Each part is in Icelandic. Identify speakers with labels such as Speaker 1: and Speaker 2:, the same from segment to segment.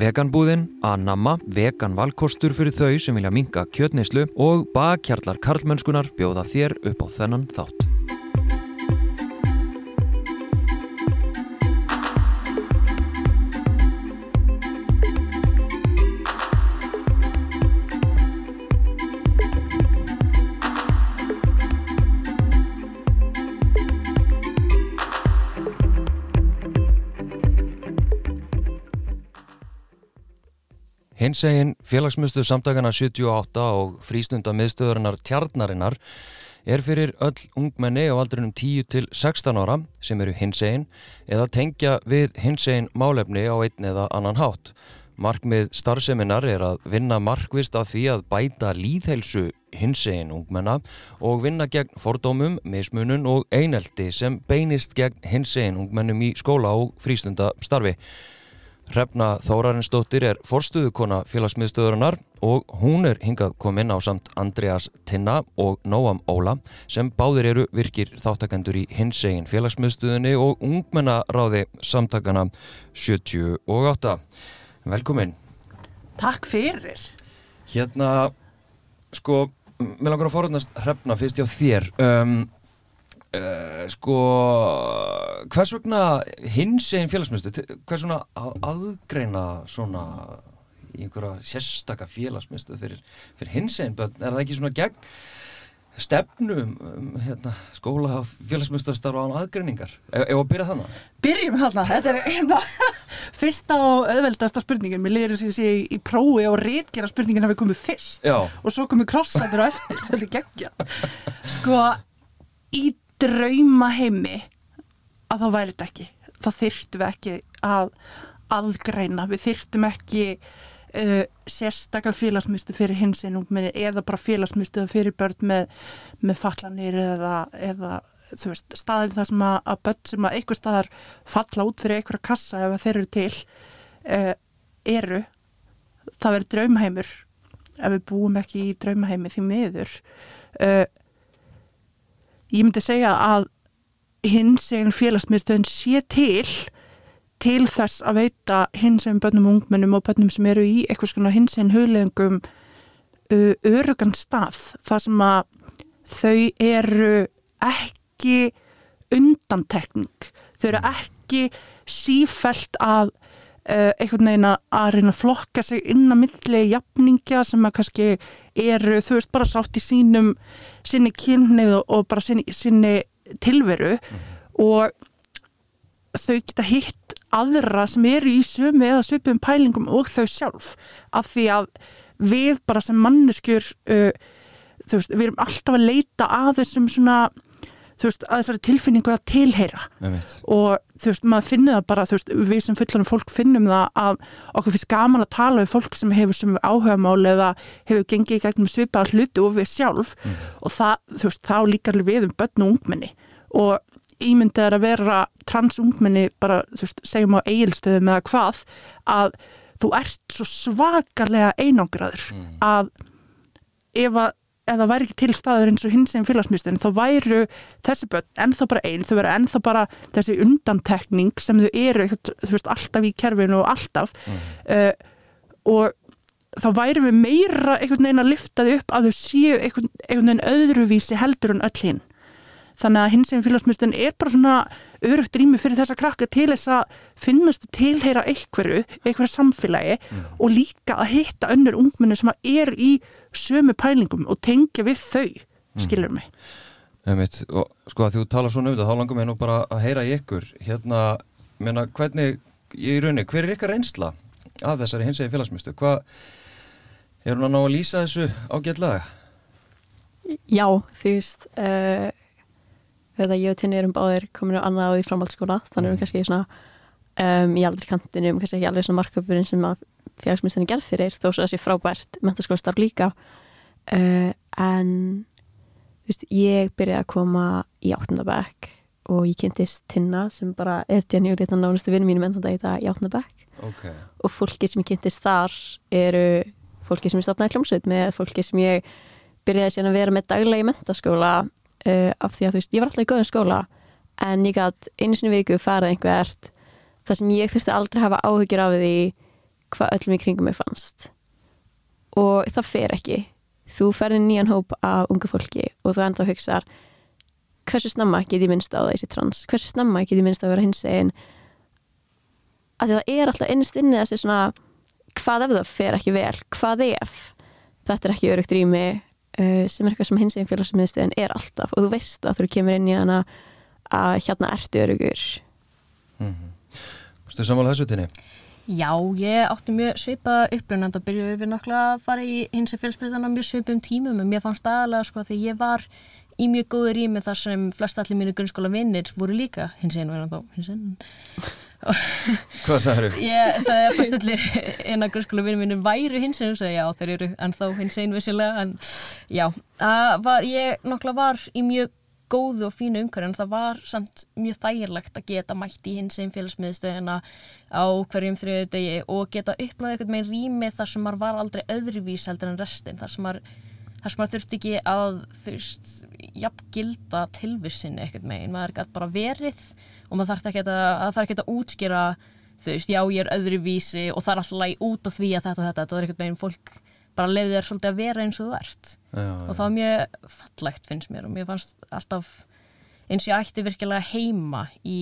Speaker 1: Veganbúðin, Anamma, vegan valkostur fyrir þau sem vilja minga kjötneyslu og bakkjarlar karlmennskunar bjóða þér upp á þennan þátt. Hinsegin félagsmyndstöð samtakana 78 og frístunda miðstöðurinnar tjarnarinnar er fyrir öll ungmenni á aldrinum 10 til 16 ára sem eru hinsegin eða tengja við hinsegin málefni á einn eða annan hátt. Markmið starfseminar er að vinna markvist af því að bæta líðhelsu hinsegin ungmenna og vinna gegn fordómum, mismunun og eineldi sem beinist gegn hinsegin ungmennum í skóla og frístunda starfi. Hrefna Þórarinsdóttir er forstuðukona félagsmiðstöðurinnar og hún er hingað kominn á samt Andreas Tinna og Nóam Óla sem báðir eru virkir þáttakendur í hinsegin félagsmiðstöðunni og ungmennaráði samtakana 78. Velkomin.
Speaker 2: Takk fyrir.
Speaker 1: Hérna, sko, mér langar að forðnast Hrefna fyrst hjá þér. Um, Uh, sko hvers vegna hins eginn félagsmyndstöð hvers vegna að, aðgreina svona í einhverja sérstaka félagsmyndstöð fyrir, fyrir hins börn? Er það ekki svona gegn stefnum um, hérna, skóla félagsmyndstöðstarf án aðgreiningar? Ef að byrja þannig?
Speaker 2: Byrjum þannig, þetta er hérna fyrsta og auðveldasta spurningin. Mér þess að ég í prófi og rétgera spurningin hafi komið fyrst.
Speaker 1: Já.
Speaker 2: og svo komið krossaður á eftir. Þetta er geggja sko í drauma heimi að það væri þetta ekki. Þá þyrftum við ekki að aðgreina, við þyrftum ekki uh, sérstakar félagsmyndstu fyrir hinsinn eða bara félagsmyndstu fyrir börn með, með fallanir eða, eða veist, staðið það sem að, að börn sem að einhver staðar falla út fyrir einhverja kassa ef þeir eru til uh, eru það verður draumaheimur ef við búum ekki í draumaheimi því miður. Uh, ég myndi segja að hins eginn félagsmiðstöðin sé til til þess að veita hins eginn bönnum og ungmennum og bönnum sem eru í eitthvað svona hins eginn hugleðingum örugan stað þar sem að þau eru ekki undantekning. Þau eru ekki sífælt að uh, einhvern veginn að reyna að flokka sig inn að milli jafningja sem að kannski eru, þú veist, bara sátt í sínum sinni kynnið og bara sinni, sinni tilveru mm. og þau geta hitt aðra sem eru í sömu eða söpum pælingum og þau sjálf af því að við bara sem manneskjur uh, þú veist, við erum alltaf að leita að þessum svona þú veist, að þessari tilfinningu að tilheyra
Speaker 1: Einmitt.
Speaker 2: og þú veist, maður finnir það bara, þú veist, við sem fullanum fólk finnum það að okkur finnst gaman að tala við fólk sem hefur sem áhugamáli eða hefur gengið í gegnum svipaða hluti og við sjálf
Speaker 1: Mm.
Speaker 2: og það, þú veist, þá líkar við um börn og ungmenni og ímyndið er að vera transungmenni bara, þú veist, segjum á eigilstöðum eða hvað, að þú ert svo svakalega einangraður
Speaker 1: Mm.
Speaker 2: að ef að það væri ekki til staður eins og hins einn félagsmyndstöðin þá væru þessi börn ennþá bara einn, þau veru ennþá bara þessi undantekning sem þau eru þú veist, alltaf í kerfinu og alltaf. Uh, og þá væri við meira einhvern veginn að lifta þau upp að þau séu einhvern, einhvern veginn öðruvísi heldur en öll hinn þannig að hins einn félagsmyndstöðin er bara svona örugt rými fyrir þessa krakka til þess að finnast að tilheyra einhverju, einhverju samfélagi og líka að hitta önnur ungmenni sem að er í sömu pælingum og tengja við þau, skilur mig.
Speaker 1: Einmitt, og sko að þú talar svona um þetta, þá langar mér nú bara að heyra í ykkur. Hérna, menna, hvernig í rauninni, hver er ykkar reynsla af þessari hins eginn félagsmyndstöð, hvað er hún að ná að lýsa þessu ágætlega?
Speaker 3: Já, þú veist uh, þetta ég og Tinni erum báðir komin á annað á því framhaldsskóla þannig erum við kannski svona um, í aldrei kantinum, kannski ekki alveg svona marköpurinn sem að félagsmyndstinni gerð fyrir þó svo þessi frábært mentaskólastarf líka. Uh, en þú veist, ég byrjaði að koma í áttundabæk og ég kynntist Tinna sem bara er og litan nánustu vinnu þannig að þetta í áttundabæk
Speaker 1: Ok,
Speaker 3: og fólki sem ég kynntist þar eru fólki sem ég stopnaði hljómsveit með fólki sem ég byrjaði síðan að vera með daglega í mentaskóla uh, af því að þú veist, ég var alltaf í góðum skóla en ég gætt einu sinni viku farið einhvert þar sem ég þurfti aldrei að hafa áhyggjur af því hvað öllum í kringum mig fannst. Og það fer ekki. Þú ferði nýjan hóp af ungu fólki og þú enda að hugsa hversu snemma get ég minnst á það sér trans? Hversu snemma get ég minnst á að vera hins einn að það er alltaf innst inni þessi svona hvað ef það fer ekki vel, hvað ef? Þetta er ekki örugt rými uh, sem er eitthvað sem hins einn félagsmiðstöðin er alltaf. Og þú veist að þú kemur inn í hana að hérna ertu örugur
Speaker 1: mm -hmm. Þú samála þessu tinni?
Speaker 4: Já, ég átti mjög svipað upplunand og byrjuði við nokkla að fara í hins einn félagsmiðstöðina mjög svipum tímum en mér fannst aðalega sko því ég var í mjög góði rými þar sem flest allir mínu grunnskóla vinnir voru líka hins einn og einn þá hins einn
Speaker 1: Hvað sagður þú?
Speaker 4: Ég sagði að fyrst allir eina grunnskóla vinnir mínu væri hins einn og sagði já þeir eru ennþá hins einn vissilega en já, var, ég nokkla var í mjög góðu og fínu umhverju en það var samt mjög þægilegt að geta mætt í hins einn félagsmiðstöðina á hverjum þriðu degi og geta upplæðið eitthvað með rými þar sem maður var aldrei öðruvís heldur en restin þar sem maður þar sem maður þurfti ekki að þú veist, jafn gilda tilvissinni eitthvað megin, maður gæti bara verið og maður þarf ekki að, að, þarf ekki að útskýra þú veist, já ég er öðruvísi og það er alltaf læg út af því að þetta og þetta þetta er eitthvað meginn fólk bara leiði þér svolítið að vera eins og þú ert.
Speaker 1: Já,
Speaker 4: og það var mjög fallegt finnst mér og mér fannst alltaf eins og ég ætti virkilega heima í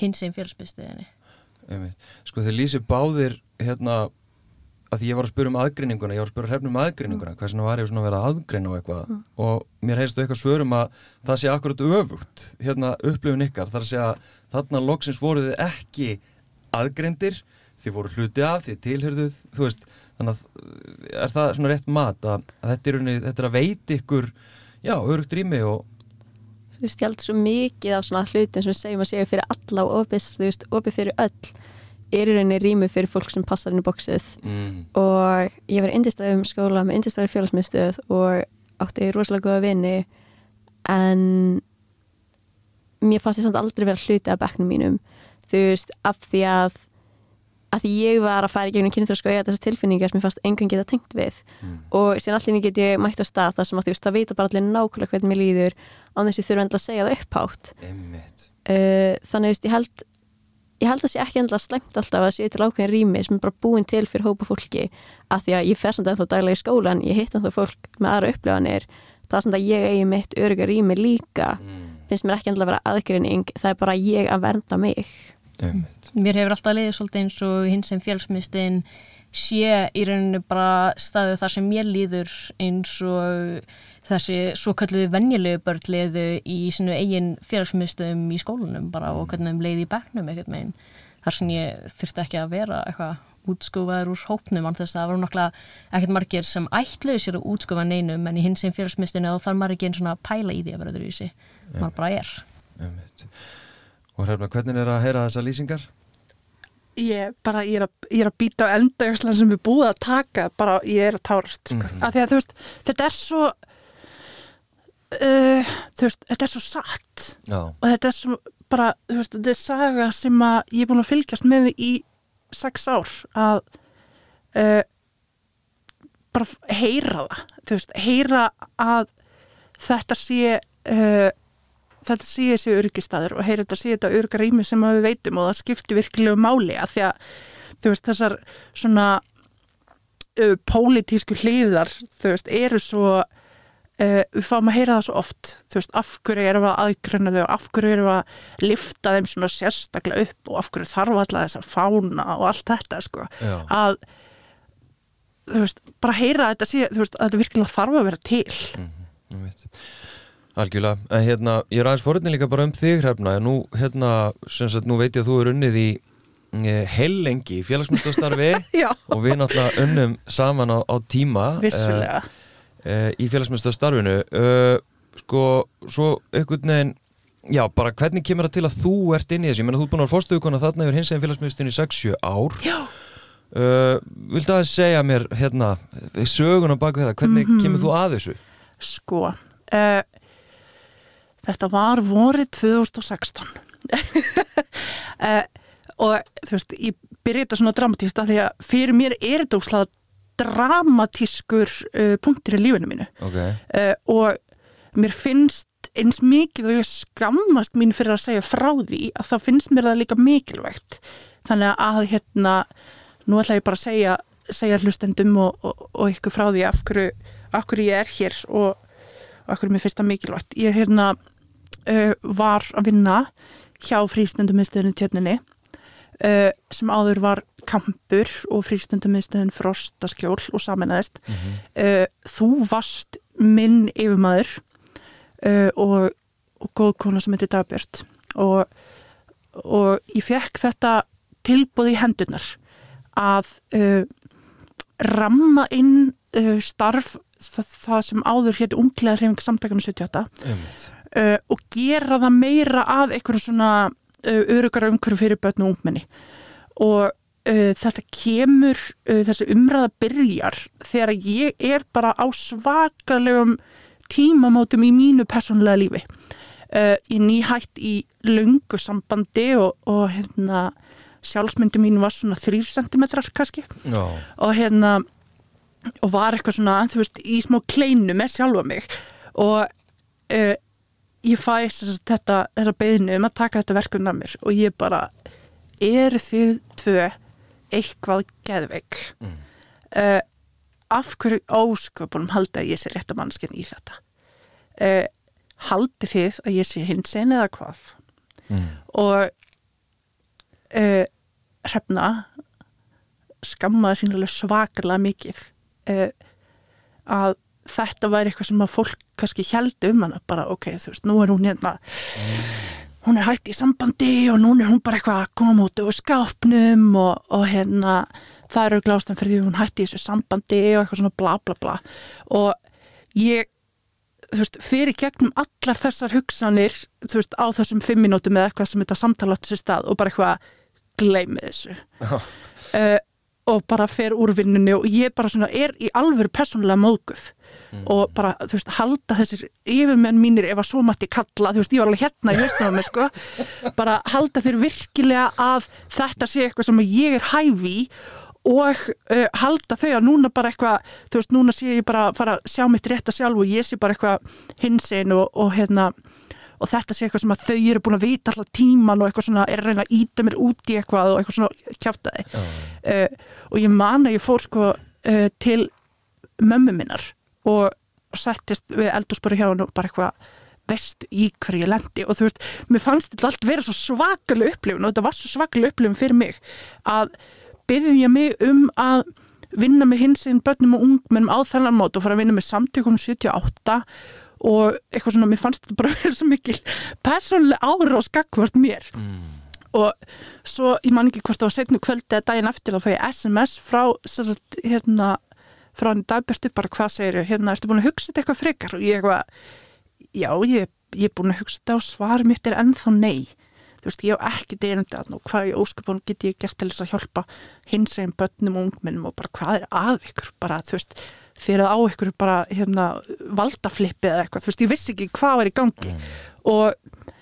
Speaker 4: hins einn fjölsbyðstöðinni
Speaker 1: Sko þeir lýsi báðir hérna að því ég var að spura um aðgreininguna, ég var að spura hrefnum aðgreininguna, mm. hversina var ég svona að vera aðgreina á eitthvað. Mm. og mér heyrstu eitthvað svörum að það sé akkurat öfugt hérna upplifun ykkar, þar að segja þarna loksins voruð þið ekki aðgreindir, þið voru hluti af þið tilhörðuð, þú veist þannig að er það svona rétt mat að, að þetta, er unni, þetta er að veiti ykkur já, örugt rými og
Speaker 3: Þú veist, ég held svo mikið á svona hlutin sem segjum að segja fyrir alla og opið, þú veist, opið fyrir öll er í rauninni rými fyrir fólk sem passar inn í bóksið mm. og ég var indistæðum skóla með indistæðar félagsmyndstöð og átti rosalega góða vini en mér fannst ég samt aldrei vera hluti af bekknum mínum þú veist, af því að að því ég var að fara í gegnum kynþrósku og eiga þessar tilfinningar sem ég fannst engun geta tengt við mm. og síðan allir get ég mætt á stað þar sem að þú veist, það vita bara allir nákvæmlega hvernig mér líður á þess að ég þurfa endla að segja það upphátt uh, þannig að ég held ég held að sé ekki endla slemt alltaf að sé til ákveðin rými sem er bara búin til fyrir hópa fólki að því að ég fer samt ennþá daglega í skólan ég hitt ennþá fólk með aðra upplifanir það er samt að ég eigi mitt öruga rými líka mm. finnst mér ekki endla að vera aðgrinning það er bara ég að vernda mig
Speaker 4: um. Mér hefur alltaf leiðið svolítið eins og hins sem fjálsmystin sé í rauninu bara staðu þar sem mér líður eins og þessi svo kalluðu vennjulegu börn leiðu í sinu eigin félagsmyndstöðum í skólunum bara og hvernig þeim leiði í begnum eitthvað meginn þar sem ég þurfti ekki að vera eitthvað útskúfaður úr hópnum án þess að það var nokkla ekkert margir sem ætluði sér að útskúfa neinum en í hins einn félagsmyndstöðinu þá þarf maður ekki einn svona pæla í því að vera öðruvísi. Maður bara er.
Speaker 1: Og hérna, hvernig er að heyra þessa lýsingar?
Speaker 2: Ég, bara, ég, er að, ég er að býta á endajörslan sem við búið að taka bara ég er að tárast mm -hmm. að að, veist, þetta er svo uh, veist, þetta er svo satt Já. og þetta er svo bara, veist, þetta er saga sem ég er búin að fylgjast með í sex ár að uh, bara heyra það, heyra að þetta sé uh, þetta sé þessi örgistæður og heyra þetta sé þetta örgarými sem við veitum og það skiptir virkilega máli að því að þú veist, þessar svona uh, pólitísku hliðar, þú veist, eru svo Uh, við fáum að heyra það svo oft þú veist, af hverju erum við að aðgrunna þau og af hverju erum við að lifta þeim svona sérstaklega upp og af hverju þarf alltaf þess að fána og allt þetta sko, Já. að þú veist, bara heyra þetta síðan, þú veist, að þetta virkilega þarf að vera til mm
Speaker 1: -hmm. Algjörlega, en hérna, ég er aðeins forutni líka bara um þig hrefna, en nú hérna, sem sagt, nú veit ég að þú er unnið í eh, heilengi félagsmyndstastarfi og við náttúrulega unnum saman á, á tíma
Speaker 2: uh,
Speaker 1: uh, í félagsmyndstastarfinu uh, sko, svo einhvern veginn já, bara hvernig kemur það til að þú ert inn í þessu, ég menna þú er búin að vera fórstuðukona þarna yfir hins eginn félagsmyndstin í 6-7 ár.
Speaker 2: Já.
Speaker 1: Vildu að segja mér hérna, söguna baka þetta, hvernig mm -hmm. kemur þú að þessu?
Speaker 2: Sko þetta var vorið 2016 og þú veist, ég byrja þetta svona dramatíst að því að fyrir mér er þetta úrslað dramatískur uh, punktir í lífinu mínu.
Speaker 1: Okay.
Speaker 2: uh, og mér finnst eins mikið og ég skammast mín fyrir að segja frá því að það finnst mér það líka mikilvægt. Þannig að hérna nú ætla ég bara að segja, segja hlustendum og, og, og ykkur frá því af hverju, af hverju ég er hér og af hverju mér finnst það mikilvægt. Ég hérna uh, var að vinna hjá frístundumiðstöðinu tjörninni uh, sem áður var kampur og frístundumiðstöðin frostaskjól og saminæðist uh, þú varst minn yfirmaður uh, og, og góð kona sem heitir Dagbjörn og, og ég fekk þetta tilbúð í hendurnar að uh, ramma inn uh, starf það, það sem áður hétt unglega hreyfing samtakana 78
Speaker 1: Einmitt.
Speaker 2: Uh, og gera það meira að einhverju svona uh, örugara umhverju fyrir börn og ungmenni. Og uh, þetta kemur þessi umræða byrjar þegar ég er bara á svakalegum tímamótum í mínu persónulega lífi. Ég nýhætt í löngu sambandi og, og hérna sjálfsmyndi mín var svona 3 cm kannski.
Speaker 1: Já,
Speaker 2: og hérna og var eitthvað svona, þú veist, í smá kleinu með sjálfa mig. Og uh, ég fæ þetta, þessa beðinu um að taka þetta verkefni af mér og ég bara eru þið tvö eitthvað geðveik
Speaker 1: Mm.
Speaker 2: uh, af hverju ósköpunum halda að ég sé rétta mannskinn í þetta uh, haldi þið að ég sé hinsinn eða hvað
Speaker 1: mm.
Speaker 2: og uh, hrefna skammaði sín alveg svakalega mikið að þetta væri eitthvað sem að fólk kannski heldi um hana bara ok, þú veist, nú er hún hérna hún er hætt í sambandi og nú er hún bara eitthvað að koma út úr skápnum og, og hérna það eru glástan fyrir því hún hætti í þessu sambandi og eitthvað svona bla bla bla. Og ég þú veist, fyrir gegnum allar þessar hugsanir, þú veist, á þessum fimm mínútum eða eitthvað sem þetta samtala átt sér stað og bara eitthvað gleymið þessu. Uh, og bara fer úr vinnunni og ég bara svona er í alvöru persónulega móðguð og bara, þú veist, halda þessir yfirmenn mínir ef að svo mætti kalla, þú veist, ég var alveg hérna í á mig, sko, bara halda þeir virkilega að þetta sé eitthvað sem ég er hæfi og uh, halda þau að núna bara eitthvað, þú veist, núna sé ég bara að fara að sjá mitt rétta sjálf og ég sé bara eitthvað hinsinn og, og hérna og þetta sé eitthvað sem að þau eru búin að vita alltaf tíman og eitthvað svona er að reyna að íta mér út í eitthvað og eitthvað svona kjátaði uh, og ég man að ég fór sko uh, til mömmu minnar og settist við eldurspöru hjá hann og bara eitthvað veist í hverju ég lendi? Og þú veist, mér fannst þetta allt vera svo svakalega upplifun og þetta var svo svakalega upplifun fyrir mig að byrja mig um að vinna með hinsinn börnum og ungmennum á þennan mót og fara að vinna með samtökum 78 og eitthvað svona, mér fannst þetta bara vera svo mikil persónulega ára og skakvart mér og svo, ég man ekki hvort það var setnu kvöldi eða daginn eftir þá fæ ég SMS frá sagt, hérna, frá hann dagbjörstu bara hvað segir hérna, ertu búin að hugsa þetta eitthvað frekar? Og ég eitthvað, já, ég, ég er búin að hugsa þetta og svar mitt er ennþá nei. Þú veist, ég hef ekki deyrandi að nú hvað ég óskapun get ég gert til þess að hjálpa hins eginn börnum og ungmennum og bara hvað er að ykkur, bara, þú veist fyrir á ykkur bara, hérna valdaflippi eða eitthvað, þú veist, ég vissi ekki hvað var í gangi. Og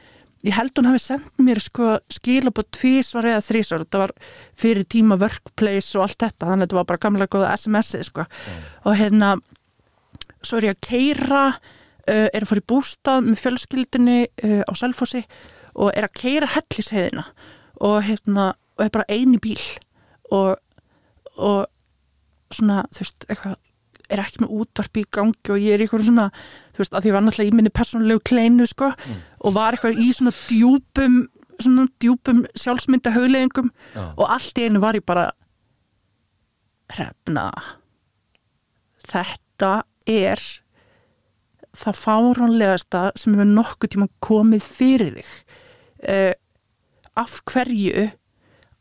Speaker 2: ég held hún hafi sendt mér sko skilabóð tvísvar eða þrísvar þetta var fyrir tíma workplace og allt þetta þannig að þetta var bara gamlega góða SMS-ið sko. Og hérna svo er ég að keira uh, er að fara í bústað með fjölskyldinni uh, á Selfossi og er að keira hellisheiðina. Og hérna og er bara eini bíl. Og, og svona þú veist eitthvað er ekki með útvarp í gangi og ég er eitthvað svona þú veist að því var náttúrulega í minni persónulegu kleinu sko og var eitthvað í svona djúpum svona djúpum sjálfsmynda hugleðingum
Speaker 1: Já.
Speaker 2: og allt í einu var ég bara hrefna þetta er það fáránlegasta sem hefur nokkuð tíma komið fyrir þig uh, af hverju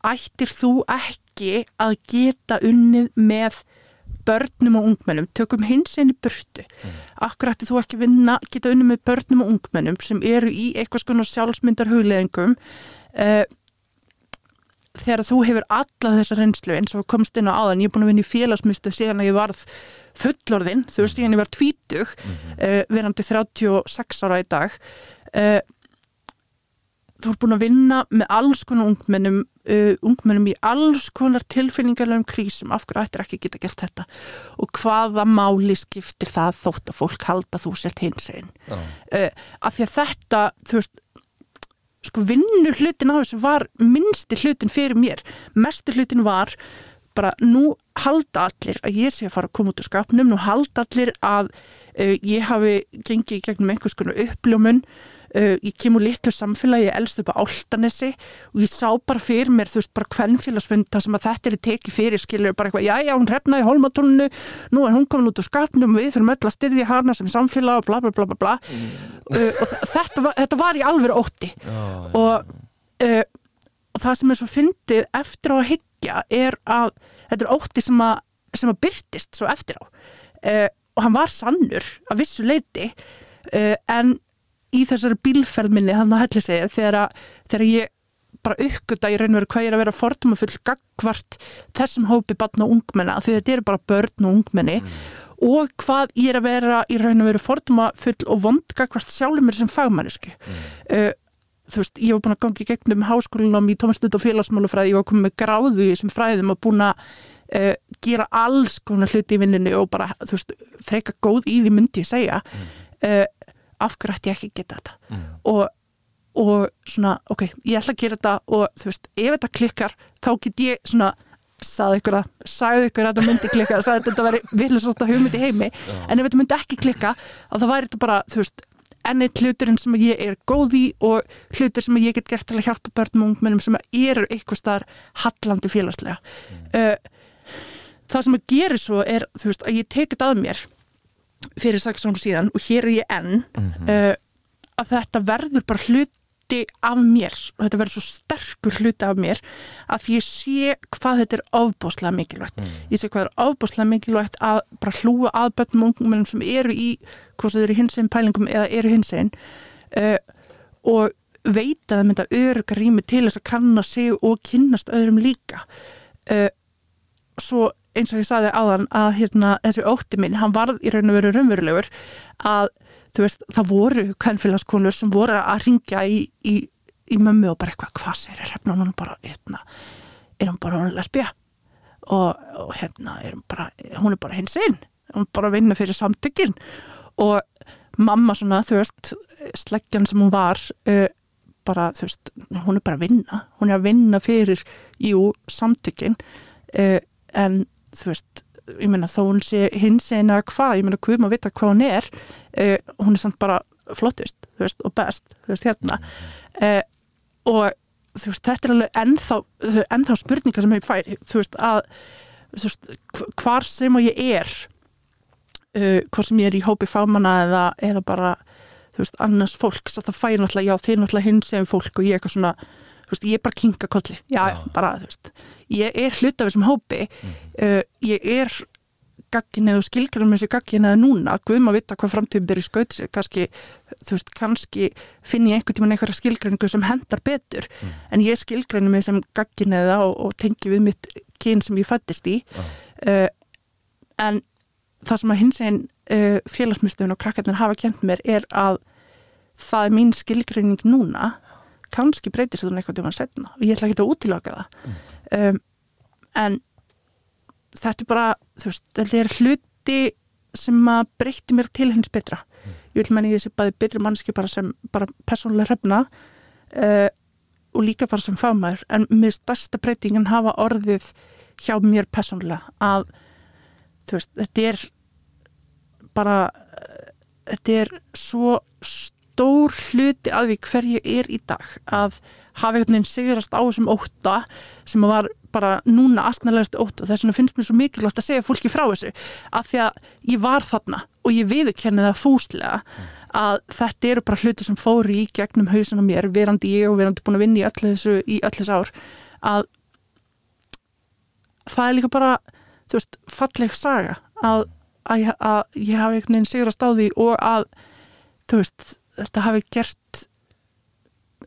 Speaker 2: ættir þú ekki að geta unnið með börnum og ungmennum, tökum hins einu burtu. Akkur ætti þú ekki vinna, geta unnið með börnum og ungmennum sem eru í eitthvað skona sjálfsmyndar hugleðingum uh, þegar þú hefur alla þessa reynslu eins og komst inn á áðan, ég er búin að vinna í félagsmyndstu síðan að ég varð fullorðinn, þú veist, síðan ég var tvítug, uh, verandi 36 ára í dag uh, þú ert búin að vinna með alls konar ungmennum uh, ungmennum í alls konar tilfinningarlegum krísum, af hverju ættir ekki geta gert þetta? Og hvaða máli skiptir það þótt að fólk halda þú sért hins einn uh, af því að þetta, þú veist sko vinnur hlutin á þessu var minnsti hlutin fyrir mér, mesti hlutin var bara nú halda allir að ég sé að fara að koma út úr skapnum, nú halda allir að uh, ég hafi gengið í gegnum einhvers konar uppljómun Uh, ég kemur litlu samfélagi, ég elst upp á Áltanesi og ég sá bara fyrir mér þú veist, bara hvernfélagsfund það sem að þetta er tekið fyrir, skilur bara eitthvað, já, já, hún hrefnaði hólmatónunu, nú er hún komin út úr skapnum við þurfum öll að styðja hana sem samfélag og bla bla bla bla bla. Mm. uh, og þetta var, þetta var í alveg ótti. Oh, og, uh, og það sem er svo fyndið eftir á að higgja er að þetta er ótti sem að, sem að byrtist svo eftir á. Og hann var sannur að vissu leiti en í þessari bílferð minni hann að helli segja þegar, þegar ég bara uppgötta í raun og veru hvað ég er að vera fordumufull gagvart þessum hópi barn og ungmenna því þetta eru bara börn og ungmenni mm. og hvað ég er að vera í raun og veru fordumufull og vond gagvart sjálfur mér sem fagmannisku mm. uh, þú veist, ég var búin að gangi gegnum háskólinum í Tómasnut og félagsmálufræði ég var komið með gráðu í þessum fræðum og búin að uh, gera alls konar hluti í vinninu og bara, þú veist, freka góð í því myndi ég segja mm. uh, af hverju ætti ég ekki að geta þetta mm. og, og svona, ok, ég ætla að gera þetta og þú veist, ef þetta klikkar þá get ég svona sagði ykkur að, sagði ykkur að þetta myndi klikka sagði að þetta veri vilja hugmyndi heimi Já. en ef þetta myndi ekki klikka þá væri þetta bara, þú veist, ennið hluturinn sem ég er góð í og hlutur sem ég get gert til að hjálpa börnum og ungmennum sem eru eitthvað starf hallandi félagslega mm. uh, það sem að gera svo er, þú veist, að ég tekit að mér fyrir 6 árum síðan og hér er ég enn mm -hmm. uh, að þetta verður bara hluti af mér og þetta verður svo sterkur hluti af mér að ég sé hvað þetta er ofbáslega mikilvægt mm. ég sé hvað er ofbáslega mikilvægt að bara hlúa að bönnum ungum sem eru í hvort þau eru hins einn pælingum eða eru hins einn uh, og veita það mynda öruga rými til þess að kanna sig og kynnast öðrum líka uh, svo eins og ég saði áðan að hérna, þessi ótti minn, hann var í raun og veru raunverulegur að veist, það voru kvennfélagskonur sem voru að ringja í, í, í mömmu og bara eitthvað, hvað sér er hérna, hún bara, hérna, er hún bara lesbija og, og hérna, er hún bara, hún er bara hins einn, hún er bara að vinna fyrir samtökinn og mamma svona, þú veist, sleggjan sem hún var, uh, bara, þú veist, hún er bara að vinna, hún er að vinna fyrir, jú, samtökinn, uh, en þú veist, ég meina þó hún sé hins eina hvað, ég meina hvað maður vita hvað hún er uh, hún er samt bara flottist, þú veist, og best þú veist, hérna. Uh, og þú veist, þetta er alveg ennþá, ennþá spurninga sem ég fær þú veist, að þú veist, hvar sem og ég er uh, hvort sem ég er í hópi fámanna eða, eða bara þú veist, annars fólks, að það fær náttúrulega já, þeir náttúrulega hins eða fólk og ég eitthvað svona veist, ég er bara kinga kolli. Já, já. bara, veist ég er hlut af þessum hópi. Mm. uh, ég er gagginni og skilgjörnum þessi gagginni að núna. Guðum að vita hvað framtíðum ber í skaut kannski, þú veist, kannski finn ég einhvern tíman einhverja skilgjörningu sem hendar betur, mm. en ég skilgjörnum með þessum gagginni eða og, og tengi við mitt kyn sem ég fættist í. Uh, en það sem að hins einn uh, félagsmyndstöfun og krakkarnir hafa kjent mér er að það er mín skilgjörning núna kannski breytist þetta eitthvað tíma setna og ég ætla ekki að útilaka það. Mm. Um, en þetta er bara þú veist, þetta er hluti sem að breytti mér til hins betra. Mm. ég vil menna ég sé bæði betri mannski bara sem bara persónulega hrefna uh, og líka bara sem fagmæður en með stærsta breytingin hafa orðið hjá mér persónulega að þú veist, þetta er bara þetta er svo stór hluti að því hver ég er í dag að hafa einhvern veginn sigrast á þessum óta sem var bara núna astnæðilegast óta og þess vegna finnst mér svo mikilvægt að segja fólki frá þessu af því að ég var þarna og ég viðkenni það fúslega að þetta eru bara hluti sem fóri í gegnum hausin á mér, verandi ég og verandi búin að vinna í öll þessu, í öll þessu ár að það er líka bara þú veist, falleg saga að, að, að ég hafi einhvern veginn sigrast á því og að þú veist, þetta hafi gert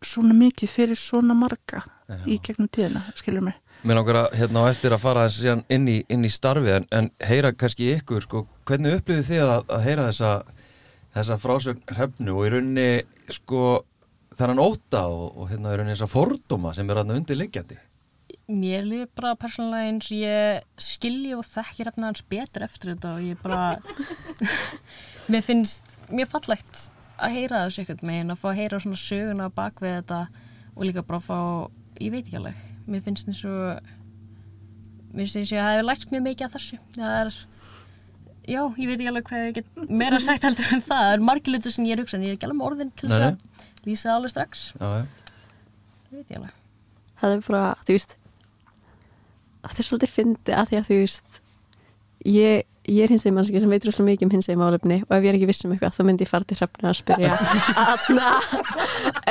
Speaker 2: svona mikið fyrir svona marga Já. í gegnum tíðina, skilur mig
Speaker 1: Mér langar að hérna á eftir að fara inn í, inn í starfi en, en heyra kannski ykkur, sko, hvernig upplýðu þið að, að heyra þessa, þessa frásögn hrefnu og í rauninni sko þennan óta og, og hérna í rauninni þessa fordóma sem er aðna undirliggjandi
Speaker 4: Mér líður bara persónulega eins ég skilji og þekkir hérna hans betur eftir þetta og ég bara mér finnst mjög fallegt að heyra þessu ekkert megin að fá að heyra svona söguna bak við þetta og líka bara að fá, ég veit ekki alveg mér finnst eins og mér finnst ég að það hefur lært mjög mikið af þessu. Það er já, ég veit ekki alveg hvað ég get meira sagt heldur en það. Það er margir hlutur sem ég er hugsa en ég er ekki alveg með orðin til þess að lýsa það alveg strax. Það veit ég alveg.
Speaker 3: Það er bara, þú veist það er svolítið fyndi að því að þú veist ég, ég er hins veginn mannski sem veitur rosalega mikið um hins veginn málefni og ef ég er ekki viss um eitthvað þá myndi ég fara til hrefna að spyrja. Aðna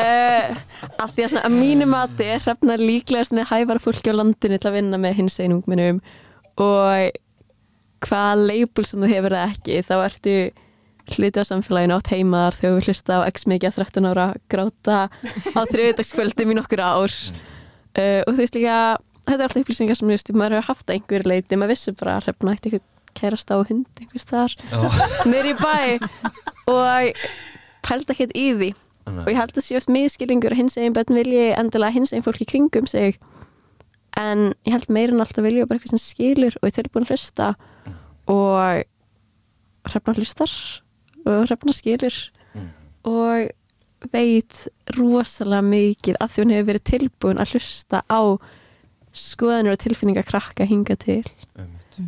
Speaker 3: uh, að því að svona að mínu mati er hrefna líklegast með hæfara fólki á landinu til að vinna með hins veginn ungmennum. Og hvaða leipul sem þú hefur það ekki þá ertu hluti á samfélaginu átt heimaðar þegar við hlusta á x mikið að 13 ára gráta á þriðudagskvöldum í nokkur ár. Uh, og þú veist líka þetta er alltaf upplýsingar sem just, maður hefur haft einhver leiti maður vissi bara að hrefna eitt eitthvað kærast á hund einhvers þar nýri bæ. Og pælda ekkert í því. Og ég held að sé oft miðskilingur hins eginn bönn vilji endilega hins eginn fólk í kringum sig. En ég held meira en alltaf vilja bara eitthvað sem skilur og er tilbúin að hlusta. Og hrefna hlustar og hrefna skilur.
Speaker 1: Mm.
Speaker 3: og veit rosalega mikið af því hún hefur verið tilbúin að hlusta á skoðanir og tilfinningar krakka hinga til.
Speaker 1: Einmitt.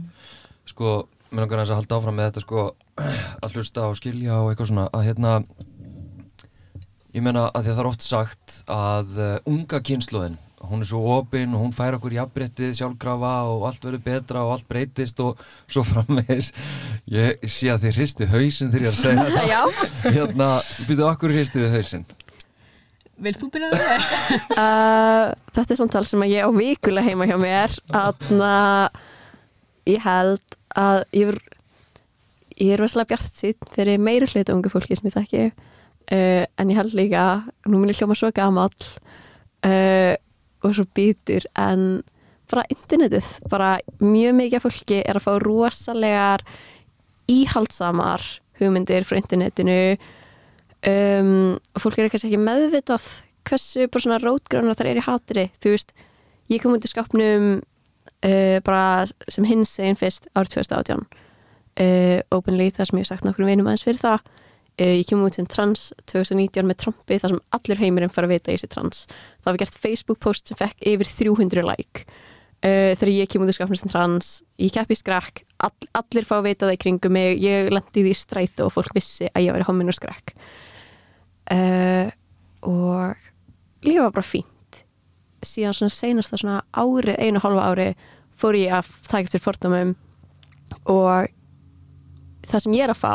Speaker 1: Sko, mér langar að halda áfram með þetta sko að hlusta og skilja og eitthvað svona að hérna ég meina að því að það er oft sagt að uh, unga kynsluðin hún er svo opinn og hún fær okkur jafnbrettið sjálfkrafa og allt verður betra og allt breytist og svo framvegis. Ég sé að þið hristið hausinn þegar ég er að segja þetta.
Speaker 3: Já,
Speaker 1: hérna, býtu okkur hristið hausinn
Speaker 4: Vilt þú byrja að það?
Speaker 3: uh, þetta er samtal sem ég á vikulega heima hjá mér. Að ég held að ég er, ég er rosalega bjart sítt fyrir meiri hluta ungu fólki sem ég þekki. Uh, en ég held líka, nú mun ég hljóma svo gamall uh, og svo býtur en bara internetið, bara mjög mikið af fólki er að fá rosalegar íhaldsamar hugmyndir frá internetinu um, og fólk er kannski ekki meðvitað hversu bara svona rótgránar það er í hatri. Þú veist, ég kom í skapnum uh, bara sem hins einn fyrst árið 2018 uh, openly þar sem ég hef sagt nokkur vinum aðeins fyrir það. Uh, ég kem út sem trans 2019 með Trumpi þar sem allir heimurinn fara að vita ég sé trans. Það var gert Facebook post sem fekk yfir 300 like. Uh, þegar ég kem út í skapnum sem trans ég keppi skrekk, all, allir fá að vita það í kringum mig, ég lendi í því í strætu og fólk vissi að ég var í homin og skrekk uh, og lífa var bara fínt. Síðan svona seinast það svona ári, einu hálfa ári fór ég að taka eftir fordómum. Og það sem ég er að fá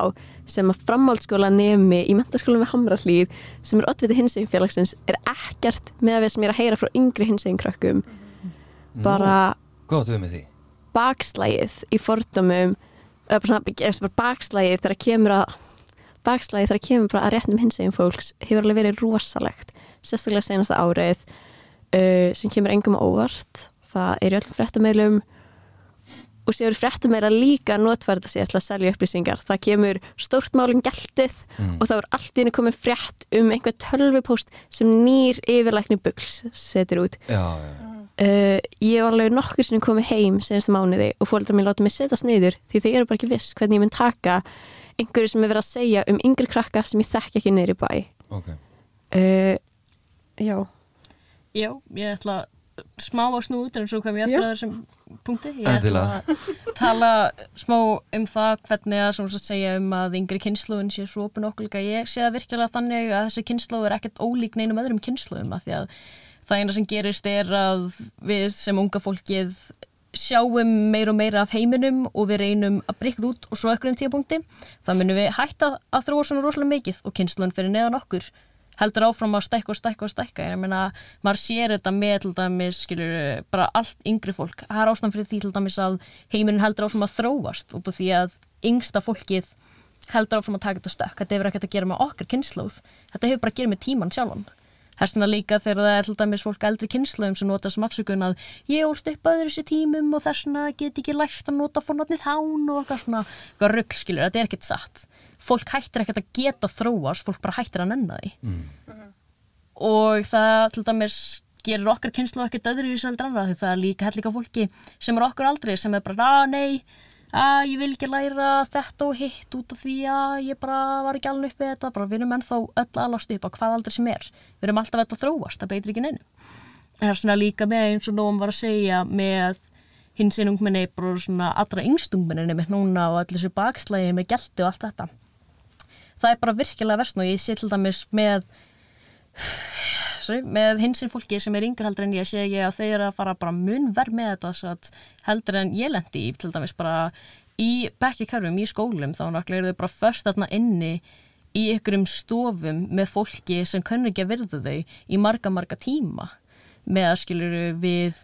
Speaker 3: sem að framhaldsskóla nemi í mentaskólanum við Hamrallíð sem er oddviti hinsegin félagsins er ekkert með að við sem ég er að heyra frá yngri hinsegin krökkum bara
Speaker 1: með
Speaker 3: bakslægið í fordómum eða bara svona, eða bara bakslægið þegar kemur að bakslægið þegar kemur bara að réttum hinsegin fólks hefur alveg verið rosalegt. Sérstaklega senasta árið uh, sem kemur engum á óvart. Það er í öllum fréttameilum og séu fréttameila líka notfærda sig til að selja upplýsingar. Það kemur stórt málum gæltið
Speaker 1: Mm.
Speaker 3: og þá er allt í henni komið frétt um einhver tölvupóst sem nýr yfirlækni bugls setur út.
Speaker 1: Já, já,
Speaker 3: uh, ég var alveg nokkur sem komið heim senast mánuði og fóldar mér láta mig setjast niður því þau eru bara ekki viss hvernig ég mun taka einhverju sem er verið að segja um yngri krakka sem ég þekki ekki í bæ
Speaker 1: ok
Speaker 3: uh, Já
Speaker 4: Já, ég ætla smá að snú út en svo kom ég eftir
Speaker 3: Já.
Speaker 4: að þessum punkti. Ég ætla að tala smá um það hvernig að svona svo að segja um að yngri kynnslóðin sé svo opin okkur líka. Ég sé það virkilega þannig að þessi kynnslóð er ekkert ólík neinum öðrum kynnslóðum af því að það eina sem gerist er að við sem unga fólkið sjáum meira og meira af heiminum og við reynum að breyka út og svo ekkur um tíapunkti. Það munum við hætta að þróa svona rosalega mikið og kynnslóðin fyrir neðan okkur heldur áfram að stækka og stækka og stækka. Ég meina, maður sér þetta með til dæmis, skilur, bara allt yngri fólk. Það er ástæðan fyrir því til dæmis að heimurinn heldur áfram að þróast út af því að yngsta fólkið heldur áfram að taka þetta stökk, þetta hefur ekkert að gera með okkar kynnslóð, þetta hefur bara að gera með tíman sjálfan Herstina líka þegar það er til dæmis fólk eldri kynnslóðum sem nota sem afsökun að ég ólst upp öðru þessi tímum og þessna get ekki lært að nota fórnotnið þán og eitthvað svona, eitthvað rugg skilur, þetta er ekkert satt. Fólk hættir ekkert að geta þróast, fólk bara hættir að nenna því.
Speaker 1: Mm.
Speaker 4: og það til dæmis gerir okkar kynslu ekkert öðru í sældur annað því það er líka hellika fólki sem er okkur aldrei sem er bara, að nei að ég vil ekki læra þetta og hitt út af því að ég bara var ekki alveg upp við þetta, bara við erum ennþá öll alast upp á hvað aldrei sem er, við erum alltaf öll að þróast, það breytir ekki neinu. En það er svona líka með eins og nóum var að segja með hins einn ungmenni bara svona allra yngst ungmenninni með núna og allir þessu bakslægi með gelti og allt þetta. Það er bara virkilega versn og ég sé til dæmis með sorry, með hins einn fólki sem er yngur heldur en ég sé ég að þau eru að fara bara mun verð með þetta heldur en ég lendi í til dæmis bara í bekkjakörfum í skólum þá náttúrulega eru þau bara först þarna inni í ykkurum stofum með fólki sem kunni ekki að virða þau í marga marga tíma. Með að skiluru við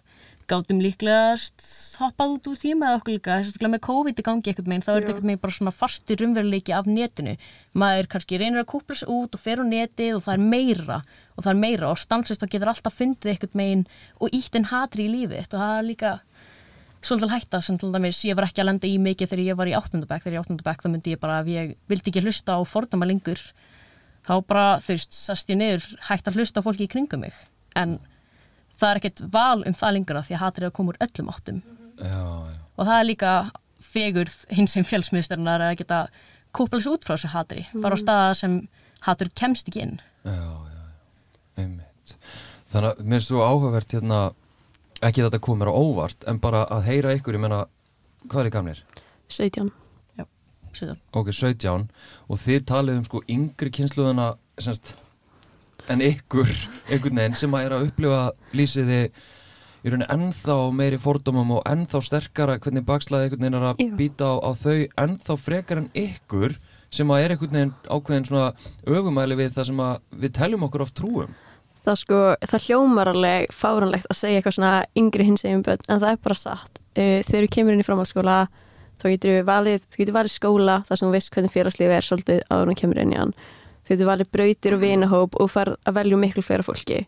Speaker 4: gátum líklegast hoppað út úr tíma eða okkur líka, að með COVID í gangi ekkert meginn, þá er þetta ekkert meginn bara svona fastur umveruleiki af netinu. Maður kannski reynir að kúpla sig út og fer á netið og það er meira og það er meira og stansist þá getur alltaf fundið ekkert meginn og ítt en hatri í lífið og það er líka svolítið hætta sem til dæmis ég var ekki að lenda í mikið þegar ég var í áttundabæk, þegar ég er í áttundabæk þá myndi ég bara að ég vildi ekki hlusta á fordama lengur þá bara veist, sast ég niður hægt að hlusta á fólki í kringum mig. En það er ekkert val um það lengur því að hatrið að koma úr öllum áttum
Speaker 1: já, já.
Speaker 4: og það er líka fegur hins sem fjölsmiðsturnar að geta kúpla sér út frá þessu hatri fara á staða sem hatur kemst ekki inn
Speaker 1: Já, já, já, einmitt. Þannig að mér finnst þú áhugavert hérna, ekki þetta komur á óvart, en bara að heyra ykkur, ég menna, hvað er gamlir?
Speaker 3: 17
Speaker 4: Sjöðan.
Speaker 1: Ok, 17, og þið talið um sko yngri kynsluðuna, semst, en ykkur, einhvern veginn, sem að er að upplifa lýsiði í rauninni ennþá meiri fordómum og ennþá sterkara hvernig bakslaði einhvern veginn er að býta á, á þau ennþá frekar en ykkur sem að er einhvern veginn ákveðin svona öfumæli við það sem að við teljum okkur oft trúum.
Speaker 3: það sko, það hljómar alveg fáranlegt að segja eitthvað svona yngri hinsegjum börn en það er bara satt. Uh, þegar þú kemur inn í framhaldsskóla þá getur við valið, þú getur valið skóla þar sem þú veist hvernig félagslífi er svolítið áður þú kemur inn í hann þú getur valið brautir og vinahóp og far að velja miklu fleira fólki.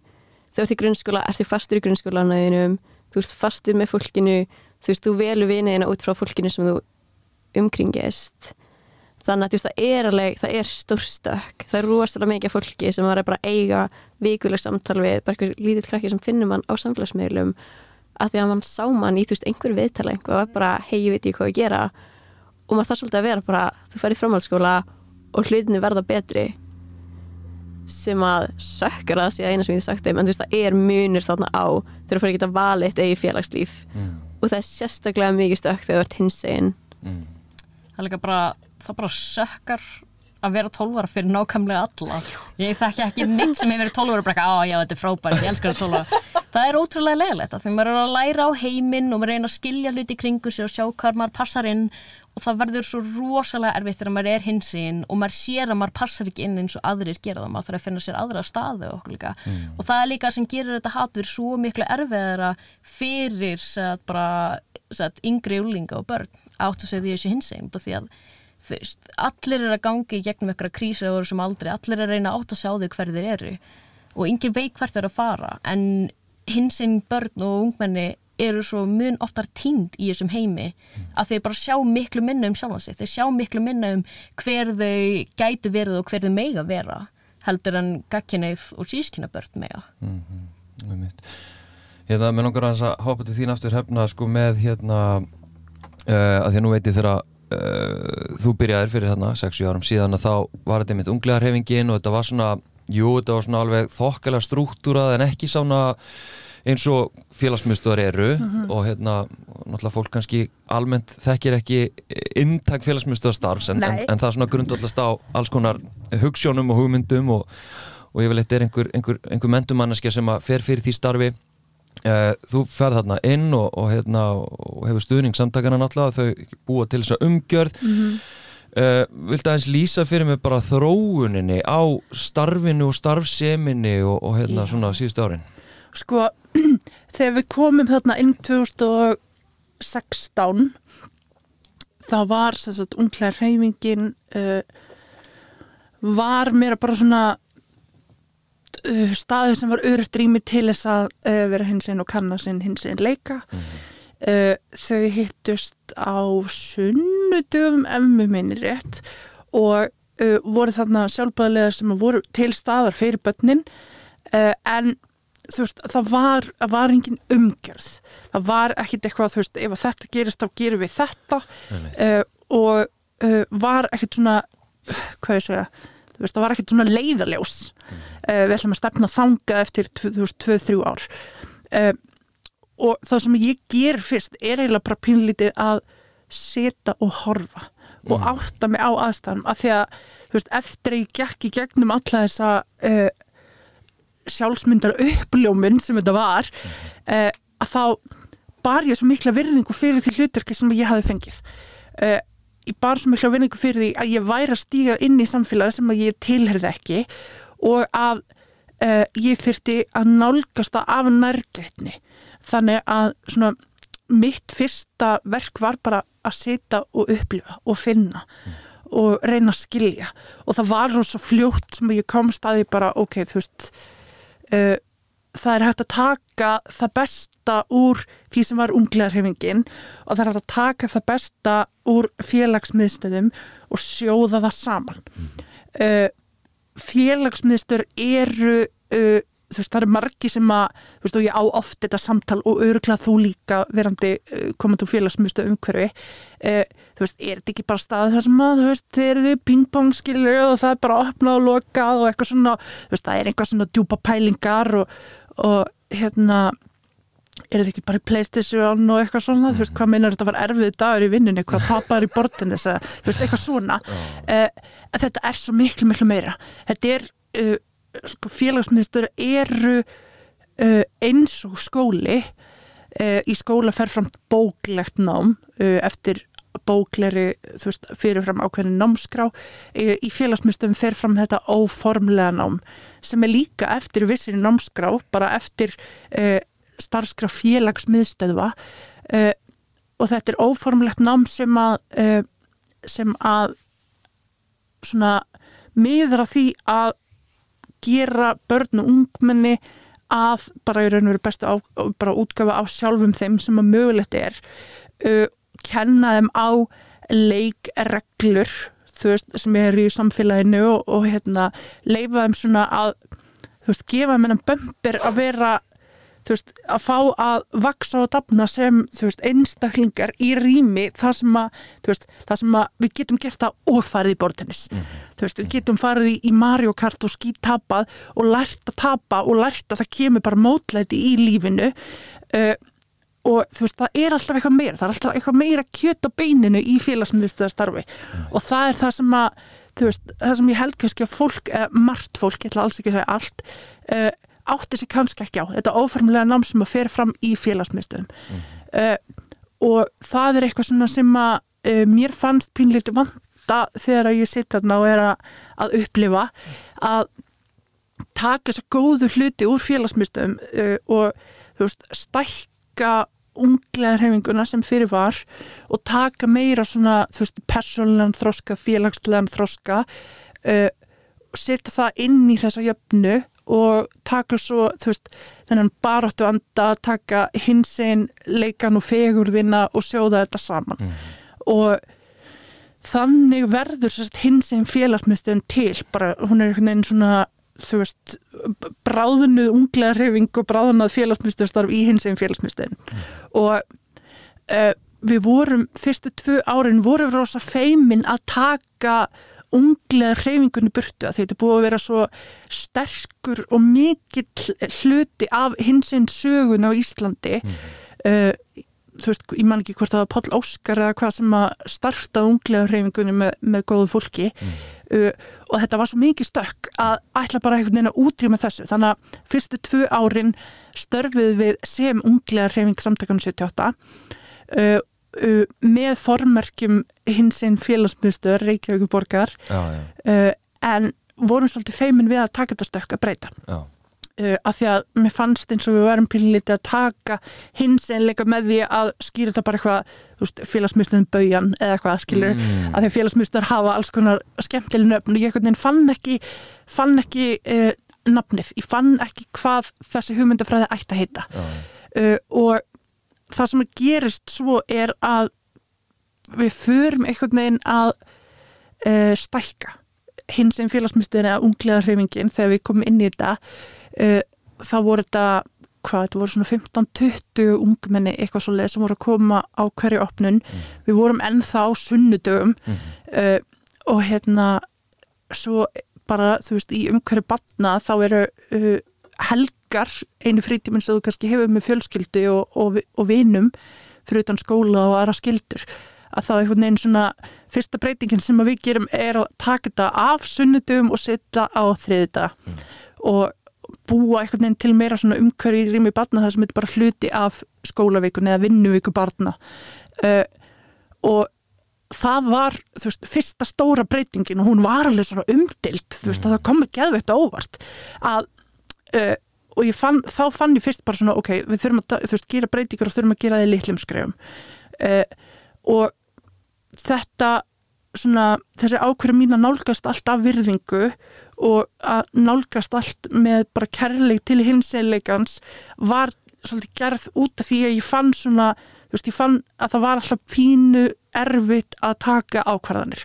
Speaker 3: Þegar þú ert í grunnskóla, ert þú fastur í grunnskólanuðinum þú ert fastur með fólkinu þú veist, þú velur viniðina út frá fólkinu sem þú umkringist. Þannig að þú veist, það er alveg, það er stórstökk það er rosalega mikið fólki sem maður er bara að eiga vikuleg samtal við, bara einhver lítill krakki sem finnur mann á samfélagsmiðlum. Að því að mann sá mann í þú veist einhver viðtala einhver og bara, hei, ég veit ekki hvað ég gera. Og maður þarf svolítið að vera bara þú færi framhaldsskóla og hlutinu verða betri sem að sökkar að sé eina sem ég sagt þeim en þú veist, það er munir þarna á þegar þú fyrir að vala eitt eigi félagslíf
Speaker 1: Mm.
Speaker 3: og það er sérstaklega mikið stökk þegar þú ert hinsegin
Speaker 1: Mm.
Speaker 4: það er líka bara, það bara sökkar að vera 12 ára fyrir nákvæmlega alla ég þekki ekki neitt sem hefur verið 12 ára og bara, ekki, á já þetta er frábært, ég elskar það 12 ára það er ótrúlega leðilegt að því maður er að læra á heiminn og maður reyna að skilja hluti kringu sig og sjá hvað maður passar inn og það verður svo rosalega erfitt þegar maður er hinsinn og maður sér að maður passar ekki inn eins og aðrir gera það, maður þarf að finna sér aðra staði og okkur líka. Og það er líka sem gerir þetta hatur svo miklu erfiðara fyrir satt, bara, satt, yngri úlinga og börn átt að segja því þessu hinsinn því að þú veist, allir er að gangi gegnum eitthvað krísu á þessum aldri, allir er að reyna átt að sjá þau hverju þeir eru og engin veit hvert eru að fara. En hinsinn börn og ungmenni eru svo mun oftar tínd í þessum heimi að þeir bara sjá miklu minna um sjálfan sig, þeir sjá miklu minna um hver þau gætu verið og hver þau mega vera heldur en gagkineið og sískina börn mega
Speaker 1: Einmitt. Hérna, mér langar að hoppa til þín aftur hefna sko með hérna uh, að því að nú veit ég þegar uh, þú byrjaðir fyrir hérna 6-7 árum síðan að þá var þetta mitt unglegarhefingin og þetta var svona, jú, þetta var svona alveg þokkalega struktúrað en ekki svona eins og félagsmyndstöðar eru og hérna, náttúrulega fólk kannski almennt þekkir ekki inntak félagsmyndstöðarstarfs en, en, en það er svona grundvallast á alls konar hugssjónum og hugmyndum og, og yfirleitt er einhver, einhver, einhver mentumannaskja sem að fer fyrir því starfi. Uh, þú ferð þarna inn og, og, hérna, og hefur stuðning samtakana náttúrulega þau búa til þess að umgjörð uh, viltu aðeins lýsa fyrir mig bara þróuninni á starfinu og starfseminni og, og hérna
Speaker 2: Já.
Speaker 1: svona síðustu árin?
Speaker 2: Sko, þegar við komum þarna inn 2016 þá var sagt unglega reyfingin uh, var meira bara svona uh, staður sem var örugt rými til þess að vera hinsinn og kanna sinn hinsinn leika. Uh, þau hittust á sunnudum ef mér minni rétt og uh, voru þarna sjálfbæðilega sem voru til staðar fyrir börnin uh, en þú veist, það var, var engin umgjörð. Það var ekkit eitthvað, þú veist, ef þetta gerist þá gerum við þetta. Uh, og uh, var ekkit svona hvað ég segja þú veist, það var ekkit svona leiðaljós uh, við ætlum að stefna þanga eftir 2-3 ár. Uh, og það sem ég ger fyrst er eiginlega bara pínlítið að setja og horfa og átta mig á aðstæðum af því að veist, eftir að ég gekk í gegnum alla þessa uh, sjálfsmyndar uppljómun sem þetta var uh, að þá bar ég svo mikla virðingu fyrir því hlutverki sem ég hafi fengið. Uh, ég bar svo mikla virðingu fyrir því að ég væri að stíga inn í samfélagi sem að ég tilherði ekki og að ég þyrti að nálgast það af nærgætni. Þannig að svona mitt fyrsta verk var bara að sita og upplifa og finna og reyna að skilja. Og það var svo fljótt sem ég kom staði bara ok, þú veist uh, það er hægt að taka það besta úr því sem var unglegarhefingin og það er hægt að taka það besta úr félagsmiðstöðum og sjóða það saman. Uh, félagsmiðstöður eru uh, þú veist, það eru margi sem að þú veist, og ég á oft þetta samtal og öruglega þú líka verandi komandi úr félagsmiðstöð umhverfi. Uh, þú veist, er þetta ekki bara stað þar sem að þú veist, þeir eru pingpong skilur og það er bara opnað og lokað og eitthvað svona, þú veist, það er eitthvað svona djúpa pælingar og, og hérna er þetta ekki bara í Playstation og eitthvað svona, þú veist, hvað meinar þetta var erfið dagur í vinnunni, hvað tapar í bortinni þú veist, eitthvað svona. Uh, þetta er svo miklu, miklu meira. Þetta er, uh, sko, félagsmiðstöður eru uh, eins og skóli uh, í skóla fer fram bóklegt nám uh, eftir bókleri, veist, fyrirfram ákveðin námskrá, uh, í félagsmiðstöðum fer fram þetta óformlega nám sem er líka eftir vissir námskrá, bara eftir uh, starfskrá félagsmiðstöðva uh, og þetta er óformlegt nám sem að uh, sem að svona miður að því að gera börn og ungmenni að bara í raun og veru bestu á, bara útgafa á sjálfum þeim sem að mögulegt er uh, kenna þeim á leikreglur þú veist, sem er í samfélaginu og, og hérna, leifa þeim svona að þú veist, gefa þeim hennan bömbir að vera veist, að fá að vaksa og dafna sem, þú veist, einstaklingar í rými, það sem að þú veist, það sem að við getum gert það og farið í bortennis, þú veist, við getum farið í, Mario Kart og skýt tapað og lært að tapa og lært að það kemur bara mótlæti í lífinu uh, og þú veist, það er alltaf eitthvað meira, það er alltaf eitthvað meira kjöt á beininu í félagsmyndstöða starfi og það er það sem að þú veist, það sem ég held kannski að fólk, eh, margt fólk, ég ætla alls ekki að segja allt uh, átti sig kannski ekki á. Þetta óformlega nám sem að fer fram í félagsmyndstöðum uh, og það er eitthvað sem að uh, mér fannst pínleiti vanda þegar að ég sitt þarna og er að, að upplifa að taka þessa góðu hluti úr félagsmyndstöðum uh, og þú veist, stækka unglegar hefinguna sem fyrir var og taka meira svona, persónlegan þroska, félagslegan þroska uh, setja það inn í þessa jöfnu og taka svo, þú veist, þennan baráttu anda, taka hinsinn leikan og fegurðina og sjóða þetta saman. Og þannig verður hinsinn félagsmyndstöðun til, bara hún er einhvern veginn svona þú veist, bráðunuð unglega reyfing og bráðunuð félagsmyndstöðstarf í hinsinn félagsmyndstöðun og uh, við vorum fyrstu tvö árin vorum við rosa feimin að taka unglega hreyfingunni burtu að þetta búið að vera svo sterkur og mikill hluti af hinsinn sögun á Íslandi. Uh, þú veist, ég man ekki hvort það var Páll Óskar eða hvað sem að starta unglega hreyfingunni með, með góðu fólki. Uh, og þetta var svo mikið stökk að ætla bara einhvern veginn að útrýma þessu. Þannig að fyrstu tvö árin störfið við sem unglega hreyfing samtakanum 78 uh, uh, með formerkjum hinsinn félagsmyndstöður Reykjavík borgar
Speaker 1: já, já,
Speaker 2: uh, en vorum svolítið feimin við að taka þetta stökk að breyta. Uh, af því að mér fannst eins og við varum pínlítið að taka hins einleika með því að skýra þetta bara eitthvað félagsmyndstöðum baujan eða eitthvað skilur,
Speaker 1: Mm.
Speaker 2: af því að félagsmyndstöður hafa alls konar skemmtileg nöfn og ég fann ekki fann ekki uh, nafnið, ég fann ekki hvað þessi hugmyndafræði ætti að heita. Uh, og það sem gerist svo er að við förum einhvern veginn að uh, stækka hins sem félagsmyndstöðin eða unglega hreyfingin þegar við komum inn í þetta. Uh, þá voru þetta hvað, þetta voru svona 15-20 ungmenni eitthvað svo leið sem voru að koma á hverju opnun, við vorum ennþá sunnudögum. Uh, og hérna svo bara, þú veist, í umhverju batna þá eru helgar einu frítíminn sem þú kannski hefur með fjölskyldu og, og, og vinum fyrir utan skóla og aðra skyldur að þá einhvern veginn svona fyrsta breytingin sem við gerum er að taka þetta af sunnudum og setja á þriðuta mm. og búa einhvern veginn til meira svona umhverju í rými barna það sem er bara hluti af skólavíkun eða vinnuvíku barna uh, og það var, þú veist, fyrsta stóra breytingin og hún var alveg svona umdilt þú veist, mm. að það kom ekki aðveitt óvart að uh, og fann, þá fann ég fyrst bara svona, ok, við þurfum að þú veist, gera breytingur og þurfum að gera það í litlum skrefum. Uh, og þetta svona, þessi ákveður mín að nálgast allt af virðingu og að nálgast allt með bara kærleik til hinseilegans var svolítið gerð út af því að ég fann svona, þú veist, ég fann að það var alltaf pínu erfitt að taka ákvarðanir.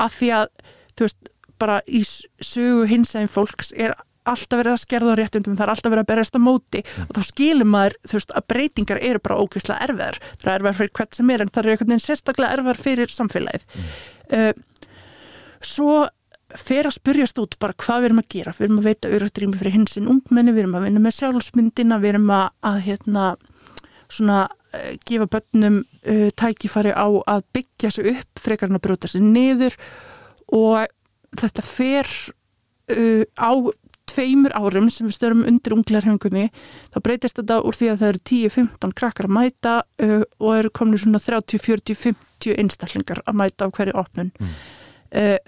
Speaker 2: Af því að, þú veist, bara í sögu hinsegin fólks er alltaf verið að skerða á réttundum, það er alltaf verið að berjast á móti. Mm. og þá skilur maður veist að breytingar eru bara ógvíslega erfiðar. Það er erfiðar fyrir hvert sem er en það er einhvern veginn sérstaklega erfiðar fyrir samfélagið. Mm. uh, svo fer að spurjast út bara hvað við erum að gera. Við erum að veita auðvitaðrými fyrir hinsinn ungmenni við erum að vinna með sjálfsmyndina við erum að, að hérna svona uh, gefa börnum uh, tækifari á að byggja sig upp frekar en að brjóta sig niður. Og þetta fer á tveimur árum sem við störum undir unglarhengunni þá breytist þetta úr því að það eru 10-15 krakkar að mæta uh, og eru komin svona 30-40-50 einstaklingar að mæta á hverju opnun mm. uh,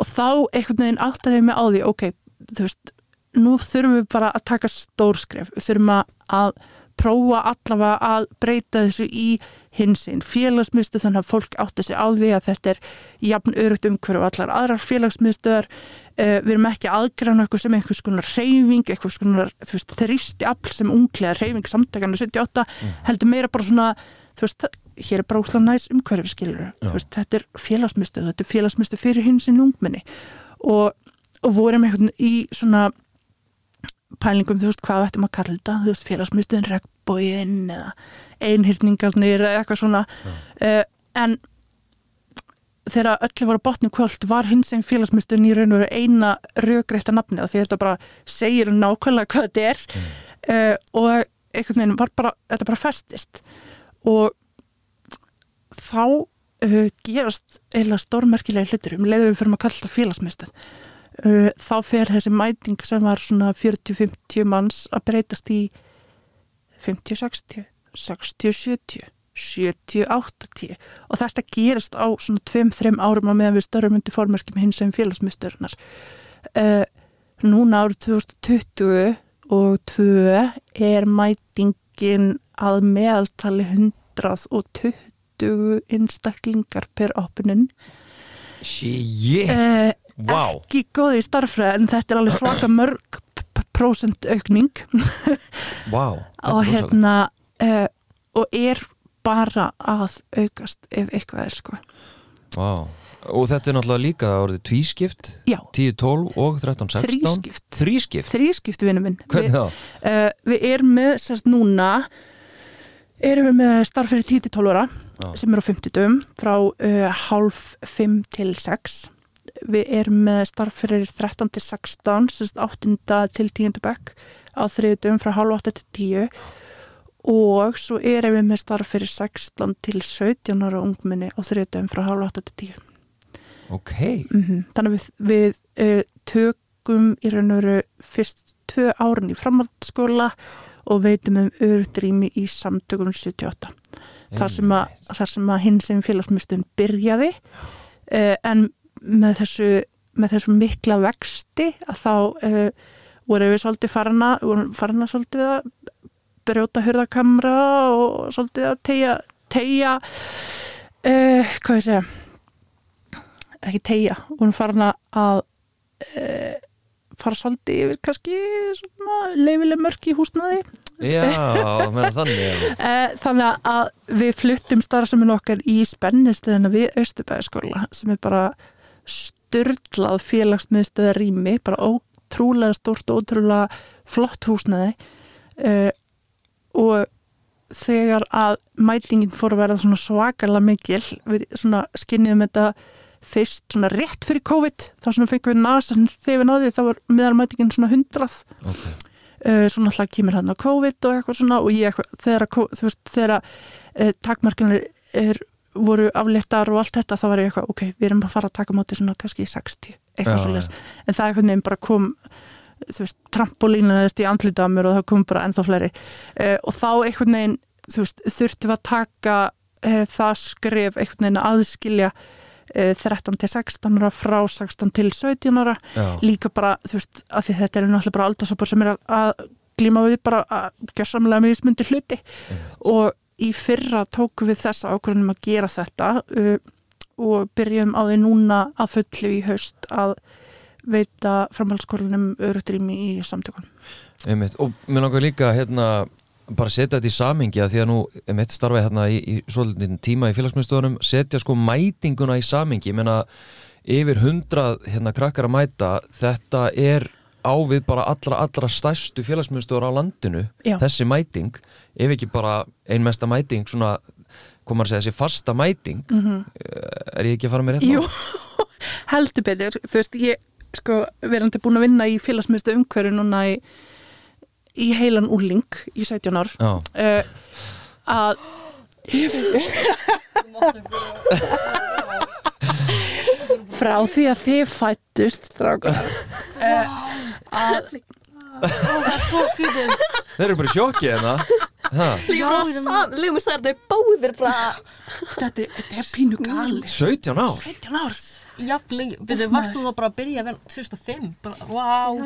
Speaker 2: og þá einhvern veginn áttaði mig á því ok, þú veist, nú þurfum við bara að taka stórskref, við þurfum að, að prófa allavega að breyta þessu í hinsinn félagsmyndstöð þannig að fólk átti sig á því að þetta er jafn örugt umhverju allar aðrar félagsmyndstöðar uh, við erum ekki aðgræna eitthvað sem einhvers konar reyfing, einhvers konar þrýsti afl sem unglega reyfing samtækanu 78 mm. heldur meira bara svona þú veist, hér er bara útláð næst umhverju skilur, veist, þetta er félagsmyndstöð þetta er félagsmyndstöð fyrir hinsinn ungminni og, og vorum einhvern í svona pælingum, þú veist, hvað ættum að kalla þetta þú veist, félagsmyndstöðin regnbóin eða einhyrningarnir eða eitthvað svona. Uh, en þegar öllu voru botni kvöld var hins einn félagsmyndstöðin í raun og veru eina raugreita nafni og því þetta bara segir nákvæmlega hvað þetta er. Mm. uh, og einhvern veginn var bara, þetta bara festist. Og þá uh, gerast eiginlega stórmerkilega hlutur um leiðum við fyrir að kalla þetta félagsmyndstöð Uh, þá fer þessi mæting sem var svona 40-50 manns að breytast í 50-60 60-70 70-80 og þetta gerist á svona 2-3 árum á meðan við störum undir formörkjum hins sem félagsmyndstörunar uh, núna árið 2020 og 2 er mætingin að meðaltali 120 einstaklingar per opnun
Speaker 1: uh, wow.
Speaker 2: ekki góði starfræð en þetta er alveg svaka mörg prósent aukning.
Speaker 1: Wow,
Speaker 2: og hérna uh, og er bara að aukast ef eitthvað er sko.
Speaker 1: Wow. og þetta er náttúrulega líka orðið tvískipt. 10-12 og 13-16
Speaker 2: þrískipt.
Speaker 1: Þrískipt,
Speaker 2: þrískipt vinnum minn. Þá? Uh, við erum með sérst núna erum við með starf fyrir 10-12 ára sem er á 50 dögum frá uh, half 5 til 6 við erum með starf fyrir 13 til 16 8. til 10. bekk á þriðdum frá halv 8 til 10 og svo erum við með starf fyrir 16 til 17 ára ungminni á þriðdum frá halv 8 til 10
Speaker 1: Ok
Speaker 2: mm -hmm. Þannig við, við uh, tökum í raun og veru fyrst tvö árin í framhaldsskóla og veitum um öðrutrými í samtökunum 78 þar sem að, að hinn sem félagsmyndstum byrjaði uh, en með þessu, með þessu mikla vexti að þá uh, voru við svolítið farna, farna svolítið að brjóta hörðakamra og svolítið að tegja tegja uh, hvað ég segja ekki tegja, voru farna að uh, fara svolítið yfir kannski leifileg mörk í húsnaði
Speaker 1: Já, þannig
Speaker 2: Þannig að við fluttum starfseminn okkar í spennistöðuna við Östubæðaskóla sem er bara styrlað félagsmiðstöða rými, bara ótrúlega stort og ótrúlega flott húsnaði uh, og þegar að mætingin fór að vera svona svakalega mikil við svona skinnið þetta fyrst svona rétt fyrir COVID þá svona fengið við nasan þegar við náðum þá var meðalmætingin svona hundrað
Speaker 1: okay.
Speaker 2: uh, svo náttúrulega kemur hann á COVID og eitthvað svona og ég þegar, veist, þegar uh, takmarkinir er, voru afléttar og allt þetta þá var ég eitthvað, ok, við erum að fara að taka móti svona kannski 60, eitthvað
Speaker 1: Já,
Speaker 2: svo les en það eitthvað nefn bara kom þú veist, trampolínaðist í andlita á mér og það kom bara ennþá fleiri. Uh, og þá eitthvað neginn, þú veist, þurftum að taka uh, það skref eitthvað að aðskilja uh, 13 til 16 ára frá 16 til 17 ára.
Speaker 1: Já.
Speaker 2: líka bara, þú veist, af því þetta er náttúrulega bara aldarsopar sem er að, glíma við bara að mismundi hluti. Og í fyrra tókum við þessa ákvörðunum að gera þetta uh, og byrjum á því núna að fullu í haust að veita framhaldsskólanum örutrými í samtökun.
Speaker 1: Einmitt. Og mér langar líka hérna bara setja þetta í samingi að því að nú einmitt starfaði hérna í, í svolítið tíma í félagsmyndstöðunum, setja sko mætinguna í samingi, ég meina yfir hundrað hérna krakkar að mæta þetta er á við bara allra, allra stærstu félagsmyndstöður á landinu,
Speaker 2: Já.
Speaker 1: þessi mæting ef ekki bara ein mesta mæting svona, komar að segja þessi fasta mæting er ég ekki að fara með rétt
Speaker 2: Jú, heldur betur, þú veist, ég sko verandi búin að vinna í félagsmyndstöð umhverju núna í, í heilan úling í 17 ár. Uh, að frá því að þið fættust að
Speaker 4: Það er svo skrítið.
Speaker 1: þeir eru bara í sjokki hérna. Ha,
Speaker 3: Legum við sagði þau báðir bara
Speaker 2: þetta, þetta er pínu gali
Speaker 1: 17 ár.
Speaker 2: 17 ár.
Speaker 4: Jafnleg, byrju, varst þú þá bara að byrja vel 2005? Bara,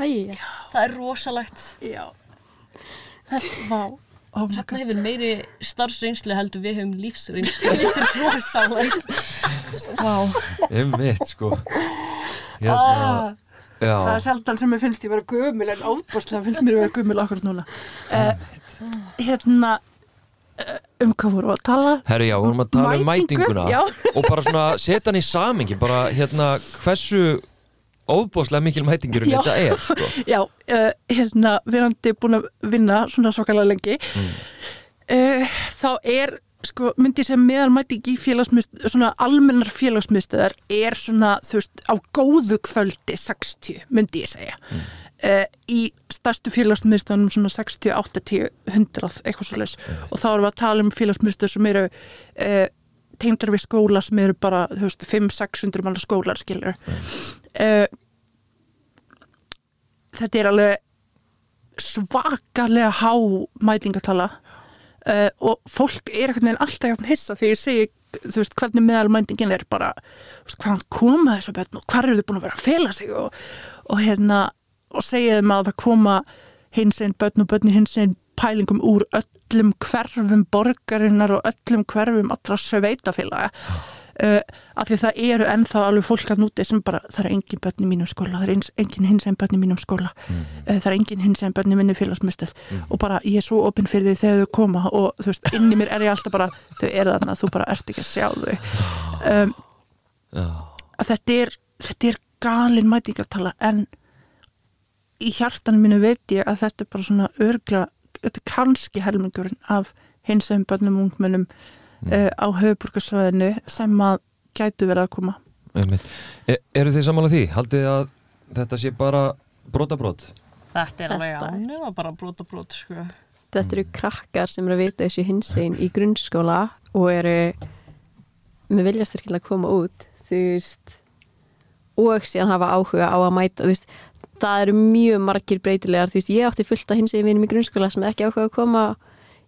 Speaker 3: Æja
Speaker 4: það er rosalegt.
Speaker 2: já. Þetta, vá oh god.
Speaker 4: hefur meiri starfsreynslu heldur við höfum lífsreynslu. Þetta er rosalegt. Vá.
Speaker 1: Einmitt sko. Hérna
Speaker 2: það er
Speaker 1: Já,
Speaker 2: sjaldan sem ég finnst ég vera gömul en óbúrslega finnst mér vera gömul akkur núna. Uh, hérna uh, um hvað voru að tala?
Speaker 1: Herri já, við vorum að tala um
Speaker 2: Mætingu,
Speaker 1: mætinguna.
Speaker 2: Já.
Speaker 1: og bara svona setja hann í samingi bara hérna hversu óbúslega mikil mætingir
Speaker 2: Já.
Speaker 1: þetta er sko.
Speaker 2: Já, uh, hérna, verandi búin að vinna svona svakalega lengi. Uh, þá er sko, myndi sem meðalmæting í félagsmynd svona almennar félagsmyndstöðar er svona, þú veist, á góðu kvöldi 60, myndi ég segja. Uh, í stærstu félagsmyndstöðunum svona 60, 80, 100 eitthvað svo leis og þá erum við að tala um félagsmyndstöð sem eru tengdar við skóla sem eru bara, þú veist, 500-600 manna skólar, skilur uh, þetta er alveg svakalega há mætingatala uh, og fólk er einhvern veginn alltaf jafn hissa þegar ég segi þú veist hvernig meðalmætingin er bara veist, hvaðan koma þessu börn og hvar eru þau búin að vera að fela sig og, og hérna og segja þeim að það koma hins einn börn og börn hins einn pælingum úr öllum hverfum borgarinnar og öllum hverfum allra sveitafélaga uh, af því það eru ennþá alveg fólk að núti sem bara, það er engin börn í mínum skóla það er eins, engin hins einn börn í mínum skóla. Uh, það er engin hins einn börn í minni félagsmyndstöð og bara ég er svo opinn fyrir því þegar þau koma og þú veist, inn í mér er ég alltaf bara þau eru þarna, þú bara ert ekki að sjá þau. Um, að þetta er, þetta er galin mætingartala en í hjartanum mínu veit ég að þetta er bara svona örgla, þetta er kannski helmingurinn af hins veginn bönnum ungmennum uh, á höfuborgarsvæðinu sem að gætu verið að koma
Speaker 1: einmitt e Eru þið samanlega því? Haldið þið að þetta sé bara brotabrót?
Speaker 4: Þetta er alveg
Speaker 3: Þetta er-
Speaker 4: ánum að bara brot og brot, sko.
Speaker 3: Þetta eru krakkar sem eru að vita þessu hinsegin í grunnskóla og eru með viljastyrkilega að koma út þú veist og síðan hafa áhuga á að mæta þú veist, það eru mjög margir breytilegar þú veist, ég átti fullt af hinsegin vinum í grunnskóla sem ekki áhuga að koma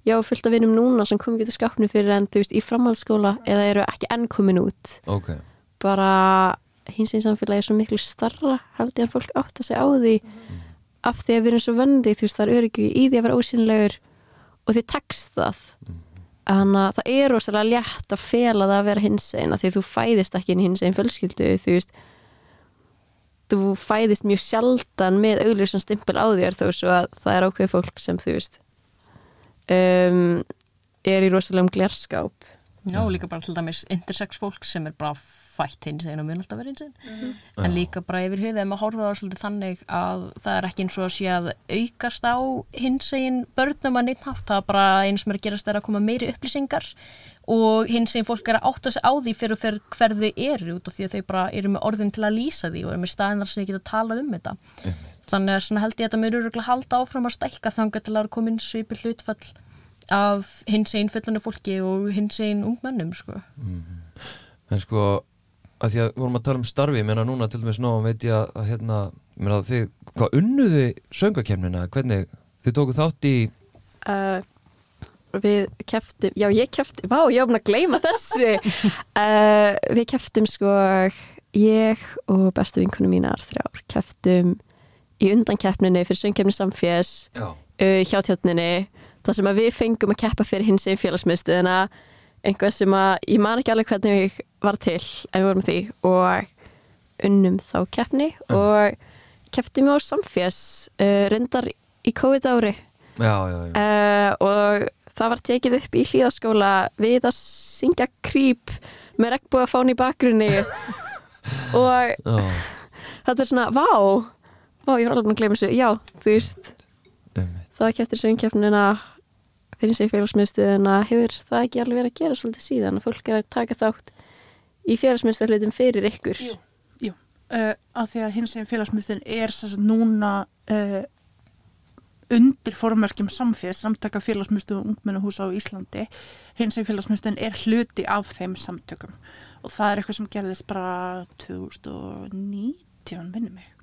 Speaker 3: ég á fullt af vinum núna sem kom ekki til skápnu fyrir en þú veist, í framhaldsskóla eða eru ekki enn komin út.
Speaker 1: Ok,
Speaker 3: bara hinsegin samfélagi er svo miklu starra held ég að fólk átta sig á því af því að við erum svo vöndi þú veist það er öryggi í því að vera ósynlegur og því tekst það. Þannig að það er rosalega létt að fela það að vera hinsegin af því að þú fæðist ekki inn í hinsegin fjölskyldu þú veist. Þú fæðist mjög sjaldan með augljósan stimpil á þér þó svo að það er ákveð fólk sem þú veist um, er í rosalegum glerskáp
Speaker 4: Já, og líka bara til dæmis intersex fólk sem er bara fætt hins einn og mun alltaf verið hins einn. En líka bara yfir höfuð, ef maður horfður á það svolítið þannig að það er ekki eins og að sé að aukast á hins einn börnum að neitt hátt. Það er bara eins sem er að gerast er að koma meiri upplýsingar og hins einn fólk er að átta sig á því fyrir, fyrir hver þau eru út af því að þau bara eru með orðin til að lýsa því og eru með staðinar sem þau geta talað um þetta. Þannig að svona held ég að þetta mjög öruglega halda áfram að stækka þanga til að er komin svipi hlutfall af hins einn fullanu fólki og hins einn ungmennum sko.
Speaker 1: En sko, að því að við vorum að tala um starfi, ég meina núna til dæmis ná veit ég að, hérna, ég meina þið, hvað unnuði söngakefnina, hvernig þið tóku þátt í,
Speaker 3: uh, við keftum, já ég keftum vá, ég var búin að gleyma þessu. Uh, við keftum sko ég og bestu vinkunum mínar þrjár keftum í undankeppninni fyrir söngkeppni samfés uh, hjá tjótninni þar sem að við fengum að keppa fyrir hins einn félagsmiðstöðina einhvað sem að ég man ekki alveg hvernig við var til en við vorum því og unnum þá keppni og kepptum á samfés uh, reyndar í COVID ári.
Speaker 1: Já, já, já.
Speaker 3: uh, og það var tekið upp í hlýðaskóla við að syngja krýp með regnbúa fán í bakgrunni. Og þetta er svona, vá vá, ég var alveg búin að gleyma þessu, já, þú veist það ekki eftir söngkeppnina fyrir sig félagsmiðstöðina hefur það ekki alveg verið að gera svolítið síðan að fólk er að taka þátt í félagsmiðstöðhlutum fyrir ykkur?
Speaker 2: Jú. Jú, uh, að því að hins eginn félagsmyndstin er að núna uh, undir formörkjum samfélags, samtaka félagsmyndstum og ungmennuhúsa á Íslandi. Hins eginn félagsmyndstin er hluti af þeim samtökum. Og það er eitthvað sem gerðist bara 2019 minnum mig. uh,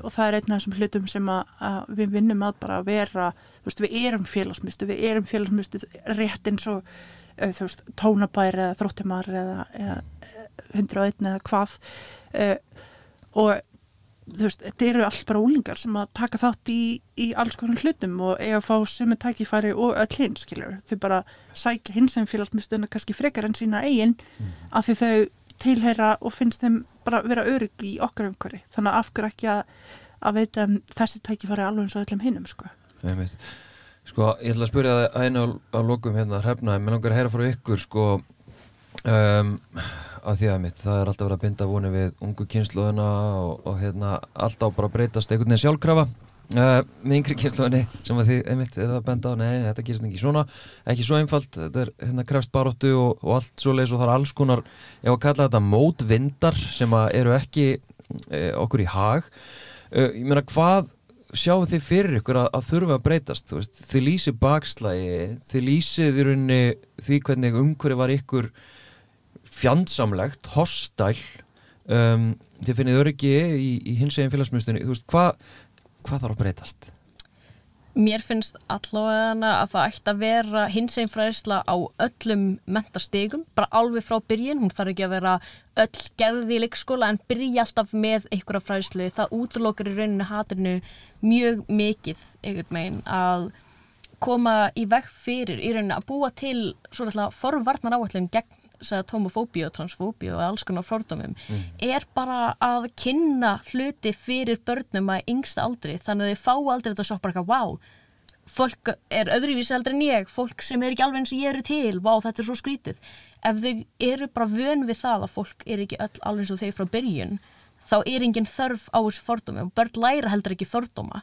Speaker 2: og það er einn af þessum hlutum sem að, að við vinnum að bara vera þú veist, við erum félagsmyndstum, við erum félagsmyndstum rétt eins og uh, þú veist, tónabær eða þróttimar eða, eða 101 eða hvað. Og þú veist, þetta eru allt bara úlingar sem að taka þátt í, í alls konar hlutum og eiga að fá sömu tækifæri og öll hinn, skilur þau bara sækja hins sem félagsmyndstöðuna kannski frekar en sína eigin af því þau tilheyra og finnst þeim bara vera örygg í okkar umhverfi. Þannig að afhverju ekki að, að veita um þessi tækifæri alveg eins og öllum hinnum sko.
Speaker 1: Sko, ég ætla að spyrja það einu á, lokum hérna, hrefna, en mér langar að heyra frá ykkur, sko, um, að því að mitt, það er alltaf verið að binda voni við ungu kynsluðuna og, og hérna, alltaf bara að breytast einhvern veginn sjálfkrafa uh, með yngri kynsluðinni sem að þið, einmitt, að benda á, nei, þetta gerist ekki svona, ekki svo einfalt, þetta er hérna krefst baróttu og, og allt svo leis og það er alls konar, ef að kalla þetta mótvindar sem að eru ekki uh, okkur í hag, uh, ég meina hvað sjáu þið fyrir ykkur að, að þurfa að breytast? Veist, þið lýsið bakslægi þið lýsið í rauninni því hvernig umhverju var ykkur fjandsamlegt, hostæl um, þið finnið öryggi í, í hins eginn félagsmyndstunni þú veist, hvað hva þarf að breytast?
Speaker 4: Mér finnst allavega að það ætti að vera hins einn fræðisla á öllum mentastegum, bara alveg frá byrjun, hún þarf ekki að vera öll gerði í leikskóla en byrja alltaf með einhverja fræðislu, það útlokar í rauninu haturinu mjög mikið einhvern veginn að koma í veg fyrir í rauninu að búa til svona forvarnar áallin gegn tomofóbíu og transfóbíu og alls konar fordómum mm. er bara að kynna hluti fyrir börnum að yngsta aldri þannig að þau fá aldrei þetta svo bara eitthvað, wow, fólk er öðruvísi aldrei en ég, fólk sem er ekki alveg eins og ég eru til, wow, þetta er svo skrítið ef þau eru bara vön við það að fólk er ekki öll alveg eins og þau frá byrjun þá er engin þörf á þessu fordómi og börn læra heldur ekki fordóma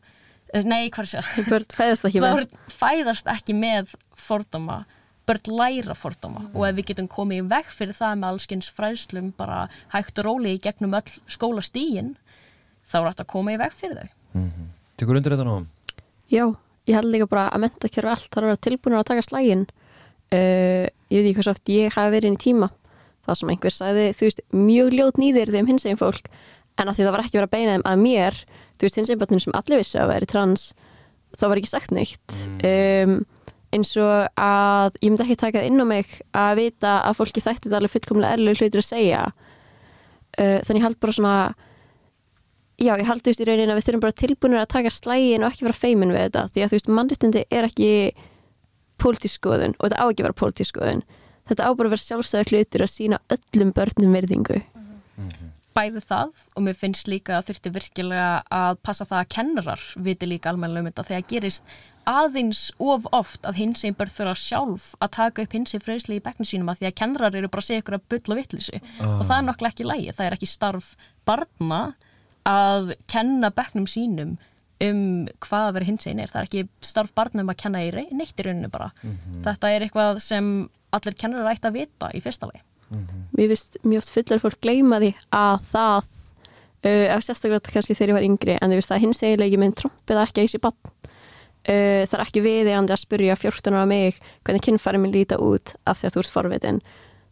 Speaker 4: nei, hvað það?
Speaker 3: börn fæðast ekki með
Speaker 4: börn fæðast ekki með fordóma börn læra fordóma. Og ef við getum komið í veg fyrir það með allskins fræðslum bara hægt og róli í gegnum öll skólastígin þá er þetta að koma í veg fyrir þau.
Speaker 1: Mm -hmm. Tekur undir þetta nú?
Speaker 3: Já, ég held líka bara að mentakjörfi allt þarf að vera tilbúinur að taka slægin uh, ég veit ekki hvað svo oft ég hafi verið inn í tíma. Það sem einhver sagði, þú veist, mjög ljót nýðir þeim hins eginn fólk en að því það var ekki verið að beina þeim að mér þú veist, hins eginn bötnum sem allir vissi að veri trans það var ekki sagt neitt. Um, eins og að ég myndi ekki taka það inn á mig að vita að fólki þætti þetta alveg fullkomlega erlega hlutur að segja. Uh, þannig ég held bara svona já, ég held þú veist í raunin að við þurfum bara tilbúinir að taka slægin og ekki vera feimin við þetta því að þú veist, mannréttindi er ekki pólitískoðun og þetta á ekki að vera pólitískoðun þetta á bara að vera sjálfsæður hlutur að sína öllum börnum verðingu
Speaker 4: bæði það og mér finnst líka að þurfti virkilega að passa það að kennarar viti líka almenna um þetta. Þegar gerist aðeins of oft að hins einn börn þurfa sjálf að taka upp hins einn fröðsli í bekknum sínum að því að kennarar eru bara að segja ykkur að bylla vittlísu
Speaker 1: Ah.
Speaker 4: og það er nokkla ekki lægi, það er ekki starf barna að kenna bekknum sínum um hvað að vera hins einn er, það er ekki starf barna um að kenna í rey- neitt í rauninu bara. Þetta er eitthvað sem allir kennarar ætti að vita í fyrsta lagi.
Speaker 3: Mér finnst mjög oft fullar fólk gleyma því að það uh, sérstaklega kannski þegar ég var yngri en þú veist það hins eiginlega minn trompið ekki að þessi bann uh, það er ekki viðeigandi að spyrja 14 ára mig hvernig kynfæri minn líta út af því að þú ert forvitin.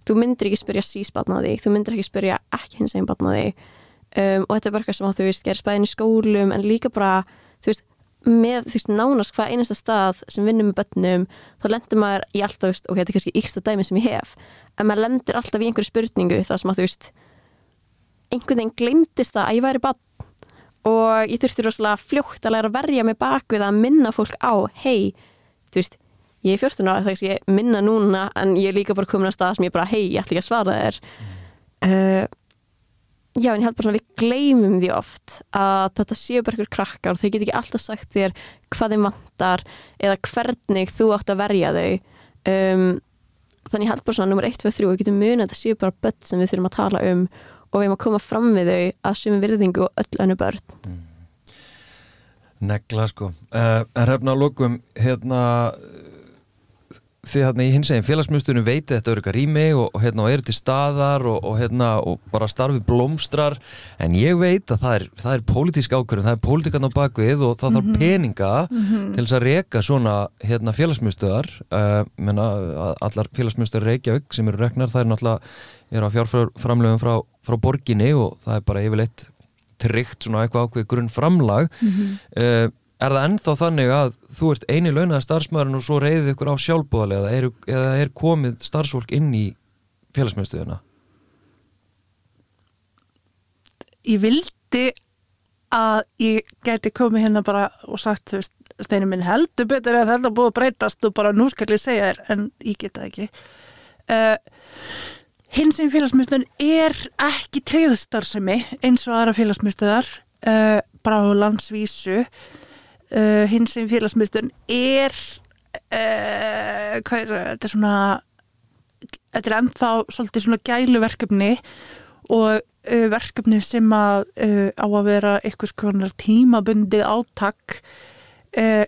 Speaker 3: Þú myndir ekki spyrja sísbarn á þig þú myndir ekki spyrja ekki hins eginn barn á þig. Um, og þetta er bara eitthvað sem þú veist gerist bæðin í skólum en líka bara þú veist með þú veist nánast hvað einasta stað sem vinnum með börnum þá lendir maður í alltaf, veist, ok, þetta er kannski yksta dæmi sem ég hef, en maður lendir alltaf í einhverju spurningu þar sem að þú veist einhvern veginn glemdist það að ég væri barn og ég þurfti rosalega fljótt að læra að verja mig bak við að minna fólk á hei, þú veist ég er 14 ára, þess að ég minna núna en ég er líka bara komin að stað sem ég bara hei, ég ætla ekki að svara þér. Uh, já, en ég held bara svona við gleymum því oft að þetta séu bara ykkur krakkar og þau get ekki alltaf sagt þér hvað þeim vantar eða hvernig þú átt að verja þau. Um, þannig ég held bara svona nummer 1, 2, 3 við getum munið að þetta séu bara börn sem við þurfum að tala um og við að koma fram við þau að sumi virðingu og öll önnu börn.
Speaker 1: Negla sko. Uh, En hefna að lókum hérna því hérna í hins eginn félagsmyndstunum veiti þetta eru eitthvað rými og, og hérna og eru til staðar og, og hérna og bara starfi blómstrar. En ég veit að það er, það er pólitísk ákvörðun, það er pólitíkan á bakvið og það þarf peninga til þess að reka svona hérna félagsmyndstöðar uh, menna allar félagsmyndstöðar Reykjavík sem eru reknar það er náttúrulega eru á fjárframlöfum frá, frá borginni og það er bara yfirleitt tryggt svona eitthvað ákveð grunn framlag uh, er það ennþá þannig að þú ert eini launaða starfsmæðurinn og svo reyðið ykkur á sjálfbúðarlega eða eða er komið starfsfólk inn í félagsmyndstöðuna?
Speaker 2: ég vildi að ég geti komið hérna bara og sagt, þú veist, steinu minn heldur betur eða þetta er búið að breytast og bara nú skal ég segja þér, en ég geta það ekki. Uh, hins einn félagsmyndstöðun er ekki treyðstarfsemi eins og aðra félagsmyndstöðar uh, bara á landsvísu. Uh, hins einn félagsmyndstöðun er uh, hvað þetta er svona þetta er ennþá svolítið svona gæluverkefni og uh, verkefni sem að uh, á að vera eitthvað skonar tímabundið átak uh,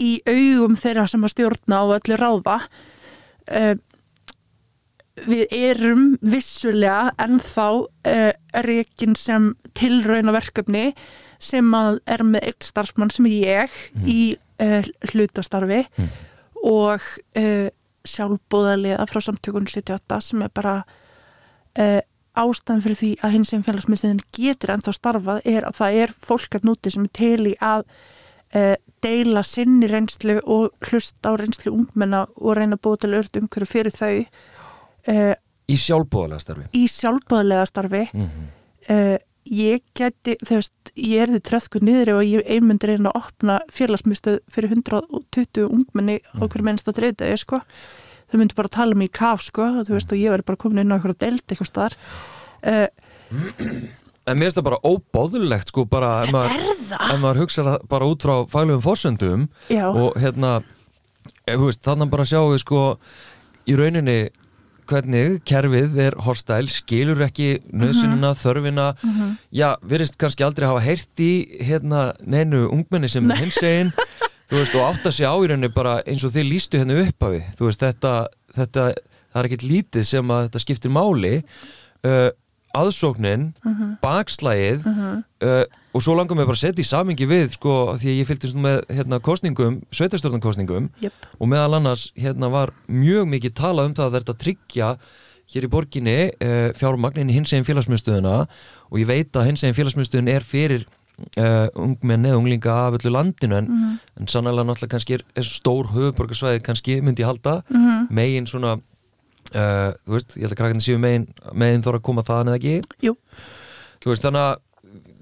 Speaker 2: í augum þeirra sem að stjórna á öllu ráða. Uh, við erum vissulega ennþá uh, reikin sem tilrauna verkefni sem er með eitt starfsmann sem ég í uh, hlutastarfi og uh, sjálfbúðaliða frá samtökunum 78 sem er bara ástæðan fyrir því að hins sem félagsmyndstöðin getur ennþá starfað er að það er fólk að núti sem er til í að deila sinni reynslu og hlusta á reynslu ungmenna og reyna að búa til öll umhverju fyrir þau uh,
Speaker 1: Í sjálfbúðarlega starfi?
Speaker 2: í sjálfbúðalega starfi
Speaker 1: Mm -hmm.
Speaker 2: uh, ég geti, þú veist, ég er þið tröðku niður og ég einmyndir reyna að opna félagsmyndstöð fyrir 120 ungmenni á hverju mennst að treyta ég, sko. þau myndir bara tala um í kaf, sko, og þú veist, og ég verði bara komin inn á eitthvað deild eitthvað staðar uh,
Speaker 1: En mér finnst það bara óbóðulegt sko bara maður,
Speaker 2: er það?
Speaker 1: ef maður hugsa bara út frá fælugum fórsöndum
Speaker 2: Já,
Speaker 1: og hérna eh, þú veist, þannig bara sjáum við sko í rauninni hvernig kerfið er hostæl, skilur ekki nöðsynina, þörfina. Já, virðist kannski aldrei hafa heyrt í hérna neinu ungmenni sem er hinsegin. Þú veist, og átta sig á í rauninni bara eins og þið lístu hérna upp af við þú veist, þetta, þetta það er ekkert lítið sem að þetta skiptir máli. Uh, aðsóknin bakslægið uh, og svo langar mér bara að setja í samingi við sko, því að ég fylgdist nú með hérna, kostningum, sveitarstjórnarkostningum
Speaker 2: jöp,
Speaker 1: og meðal annars hérna var mjög mikið talað um það að þetta tryggja hér í borginni uh, fjármagn inn í hins eginn félagsmyndstöðuna og ég veit að hins eginn félagsmyndstöðun er fyrir uh, ungmenn eða unglinga af öllu landinu en, en sannlega náttúrulega kannski er, er stór höfuborgarsvæði kannski myndi halda megin svona uh, þú veist, ég held að krakkandi séu megin, megin þóra að koma þaðan eða ekki.
Speaker 2: Jú.
Speaker 1: Þú veist, þannig að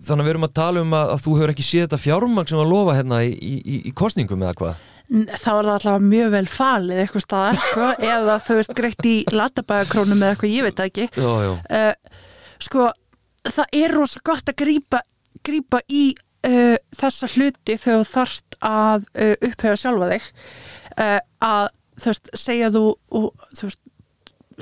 Speaker 1: þannig að við erum að tala um að, að þú hefur ekki séð þetta fjármagn sem að lofa hérna í, í, í kostningum eða hvað?
Speaker 2: Þá er það allavega mjög vel falið eitthvað staðar, sko, eða þú veist greitt í latabæðakrónum eða eitthvað, ég veit ekki.
Speaker 1: Já, já,
Speaker 2: uh, sko, það er rosa gott að grípa, grípa í uh, þessa hluti þegar þú þarft að upphefa sjálfa þig. Að þú veist, segja þú og þú veist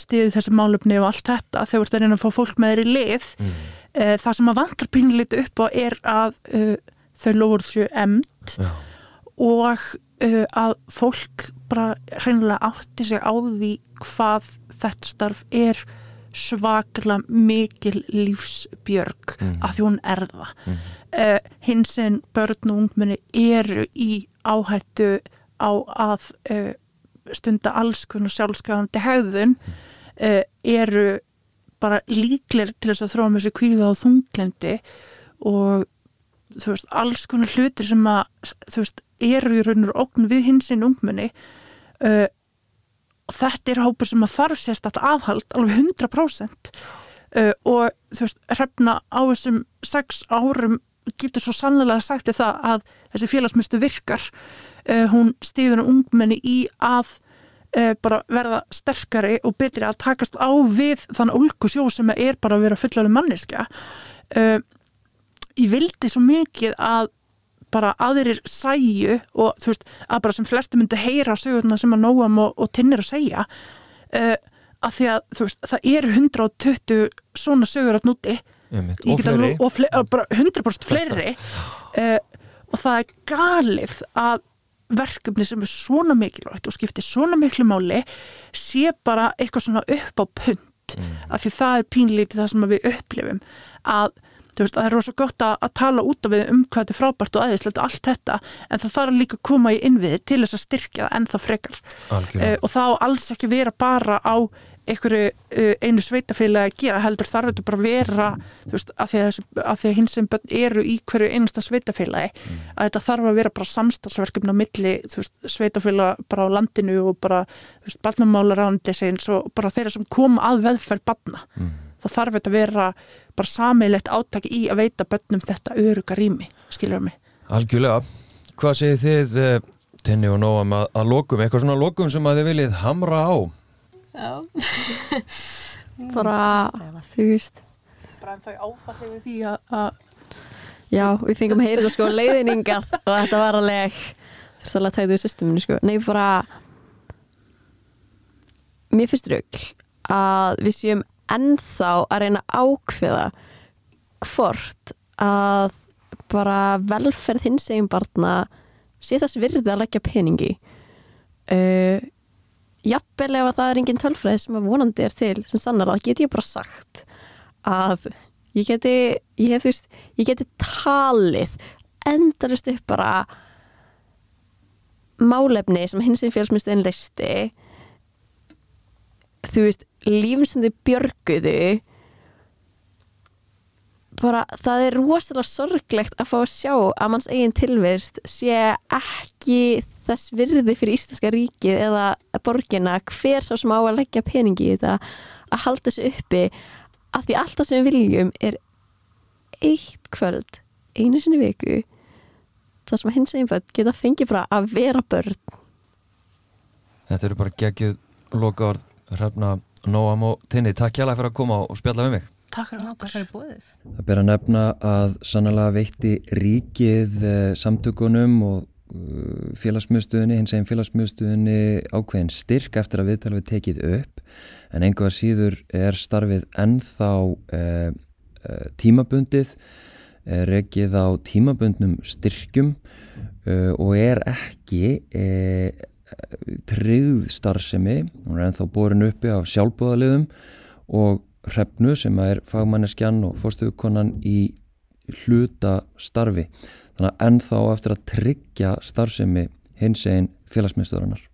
Speaker 2: stiði þessi málefni og allt þetta þegar þú ert að reyna að fá fólk með í lið
Speaker 1: Mm.
Speaker 2: uh, það sem að vantar pínlítið upp á er að uh, þau lofur sér emnd
Speaker 1: já.
Speaker 2: og uh, að fólk bara hreinlega átti sig á því hvað þetta starf er svakla mikil lífsbjörg að því hún er það uh, hins en börn og ungmenni eru í áhættu á að uh, stunda alls konar sjálfskafandi hegðun uh, eru bara líklir til þess að þróa með þessu kvíða og þunglendi og þú veist, alls konar hlutir sem að þú veist, eru í raun og ógn við hinsinn ungmenni uh, og þetta er hópur sem að þarf sérst að aðhald alveg 100% uh, og þú veist, hrefna á þessum sex árum getur svo sannlega sagt þér það að þessi félagsmyndstu virkar. Uh, hún stýður um ungmenni í að uh, bara verða sterkari og betri að takast á við þann ólku sjó sem er bara að vera fullalega manniska uh, ég vildi svo mikið að bara aðrir sæju og þú veist, að bara sem flesti myndi heyra sögurna sem að Nóam og, og Tinnir að segja uh, að því að þú veist, það eru 120 svona sögur að núti.
Speaker 1: Og
Speaker 2: get alveg-
Speaker 1: fleiri.
Speaker 2: og fle bara 100% fleiri. Uh, og það er galið að verkefni sem er svona mikilvægt og skiptir svona miklu máli sé bara eitthvað svona upp á punt. Af því það er pínlítið það sem við upplifum. Að þú veist, það er rosa gott að, að tala út af við um hvað þetta er frábært og aðeinslegt og allt þetta en það þarf líka að koma í innviði til þess að styrkja það ennþá frekar.
Speaker 1: Algjörlega.
Speaker 2: uh, og þá alls ekki vera bara á einhverju uh, einu sveitafélagi að gera heldur þarf þetta bara að vera veist, að því að, að, hins sem börn eru í hverju einasta sveitafélagi að þetta þarf að vera bara samstagsverkefni á milli sveitafélag bara á landinu og bara barnamálar ánundisins og bara þeirra sem koma að veðferð barna þá þarf þetta að vera bara sammeilegt átaki í að veita börnum þetta öruga rými, skilur mig
Speaker 1: Algjörlega. Hvað segir þið, uh, Tinni og Nóam, að, að lokum, eitthvað svona lokum sem að þið viljið hamra á?
Speaker 3: Bara, þú veist.
Speaker 2: Bara en þau áfallið við því að,
Speaker 3: já, við fengum að heyra þetta sko leiðiningað. Og þetta var alveg er alveg að tæta í systeminu sko. Nei, bara mér finnst rugg að við séum ennþá að reyna ákveða hvort að bara velferð hins egin barna sé þess virði að leggja peningi uh, jafnvel ef að það er engin tölfræði sem að vonandi er til sem sannar það get ég bara sagt að ég geti ég hef veist, ég geti talið endarist upp bara málefni sem hins egin félagsmyndstöðin listi þú veist, lífin sem þau björguðu bara það er rosalega sorglegt að fá að sjá að manns eigin tilvist sé ekki þess virði fyrir Íslandska ríkið eða borgina hver sá sem á að leggja peningi í þetta að halda þessu uppi að því alltaf sem við viljum er eitt kvöld einu sinni viku það sem hins egin börn geta fengið bara að vera börn
Speaker 1: Þetta eru bara geggjuð lokaord, hrefna Nóam og Tinni. Takk hjá fyrir að koma og spjalla við mig.
Speaker 2: Takk fyrir
Speaker 4: Já,
Speaker 2: okkur
Speaker 4: takk fyrir búið.
Speaker 1: Það ber að nefna að sannlega veitti ríkið eh, samtökunum og uh, félagsmjöðstuðinni, hins eginn félagsmjöðstuðinni ákveðin styrk eftir að viðtala við tekið upp. En einhverja síður er starfið ennþá uh, uh, tímabundið, uh, rekið á tímabundnum styrkjum uh, og er ekki tryggð starfsemi, hún er ennþá borin uppi af sjálfbúðaliðum og hrefnu sem er fagmanneskjan og fórstuðukonan í hluta starfi þannig að ennþá eftir að tryggja starfsemi hins einn félagsmyndstöðurinnar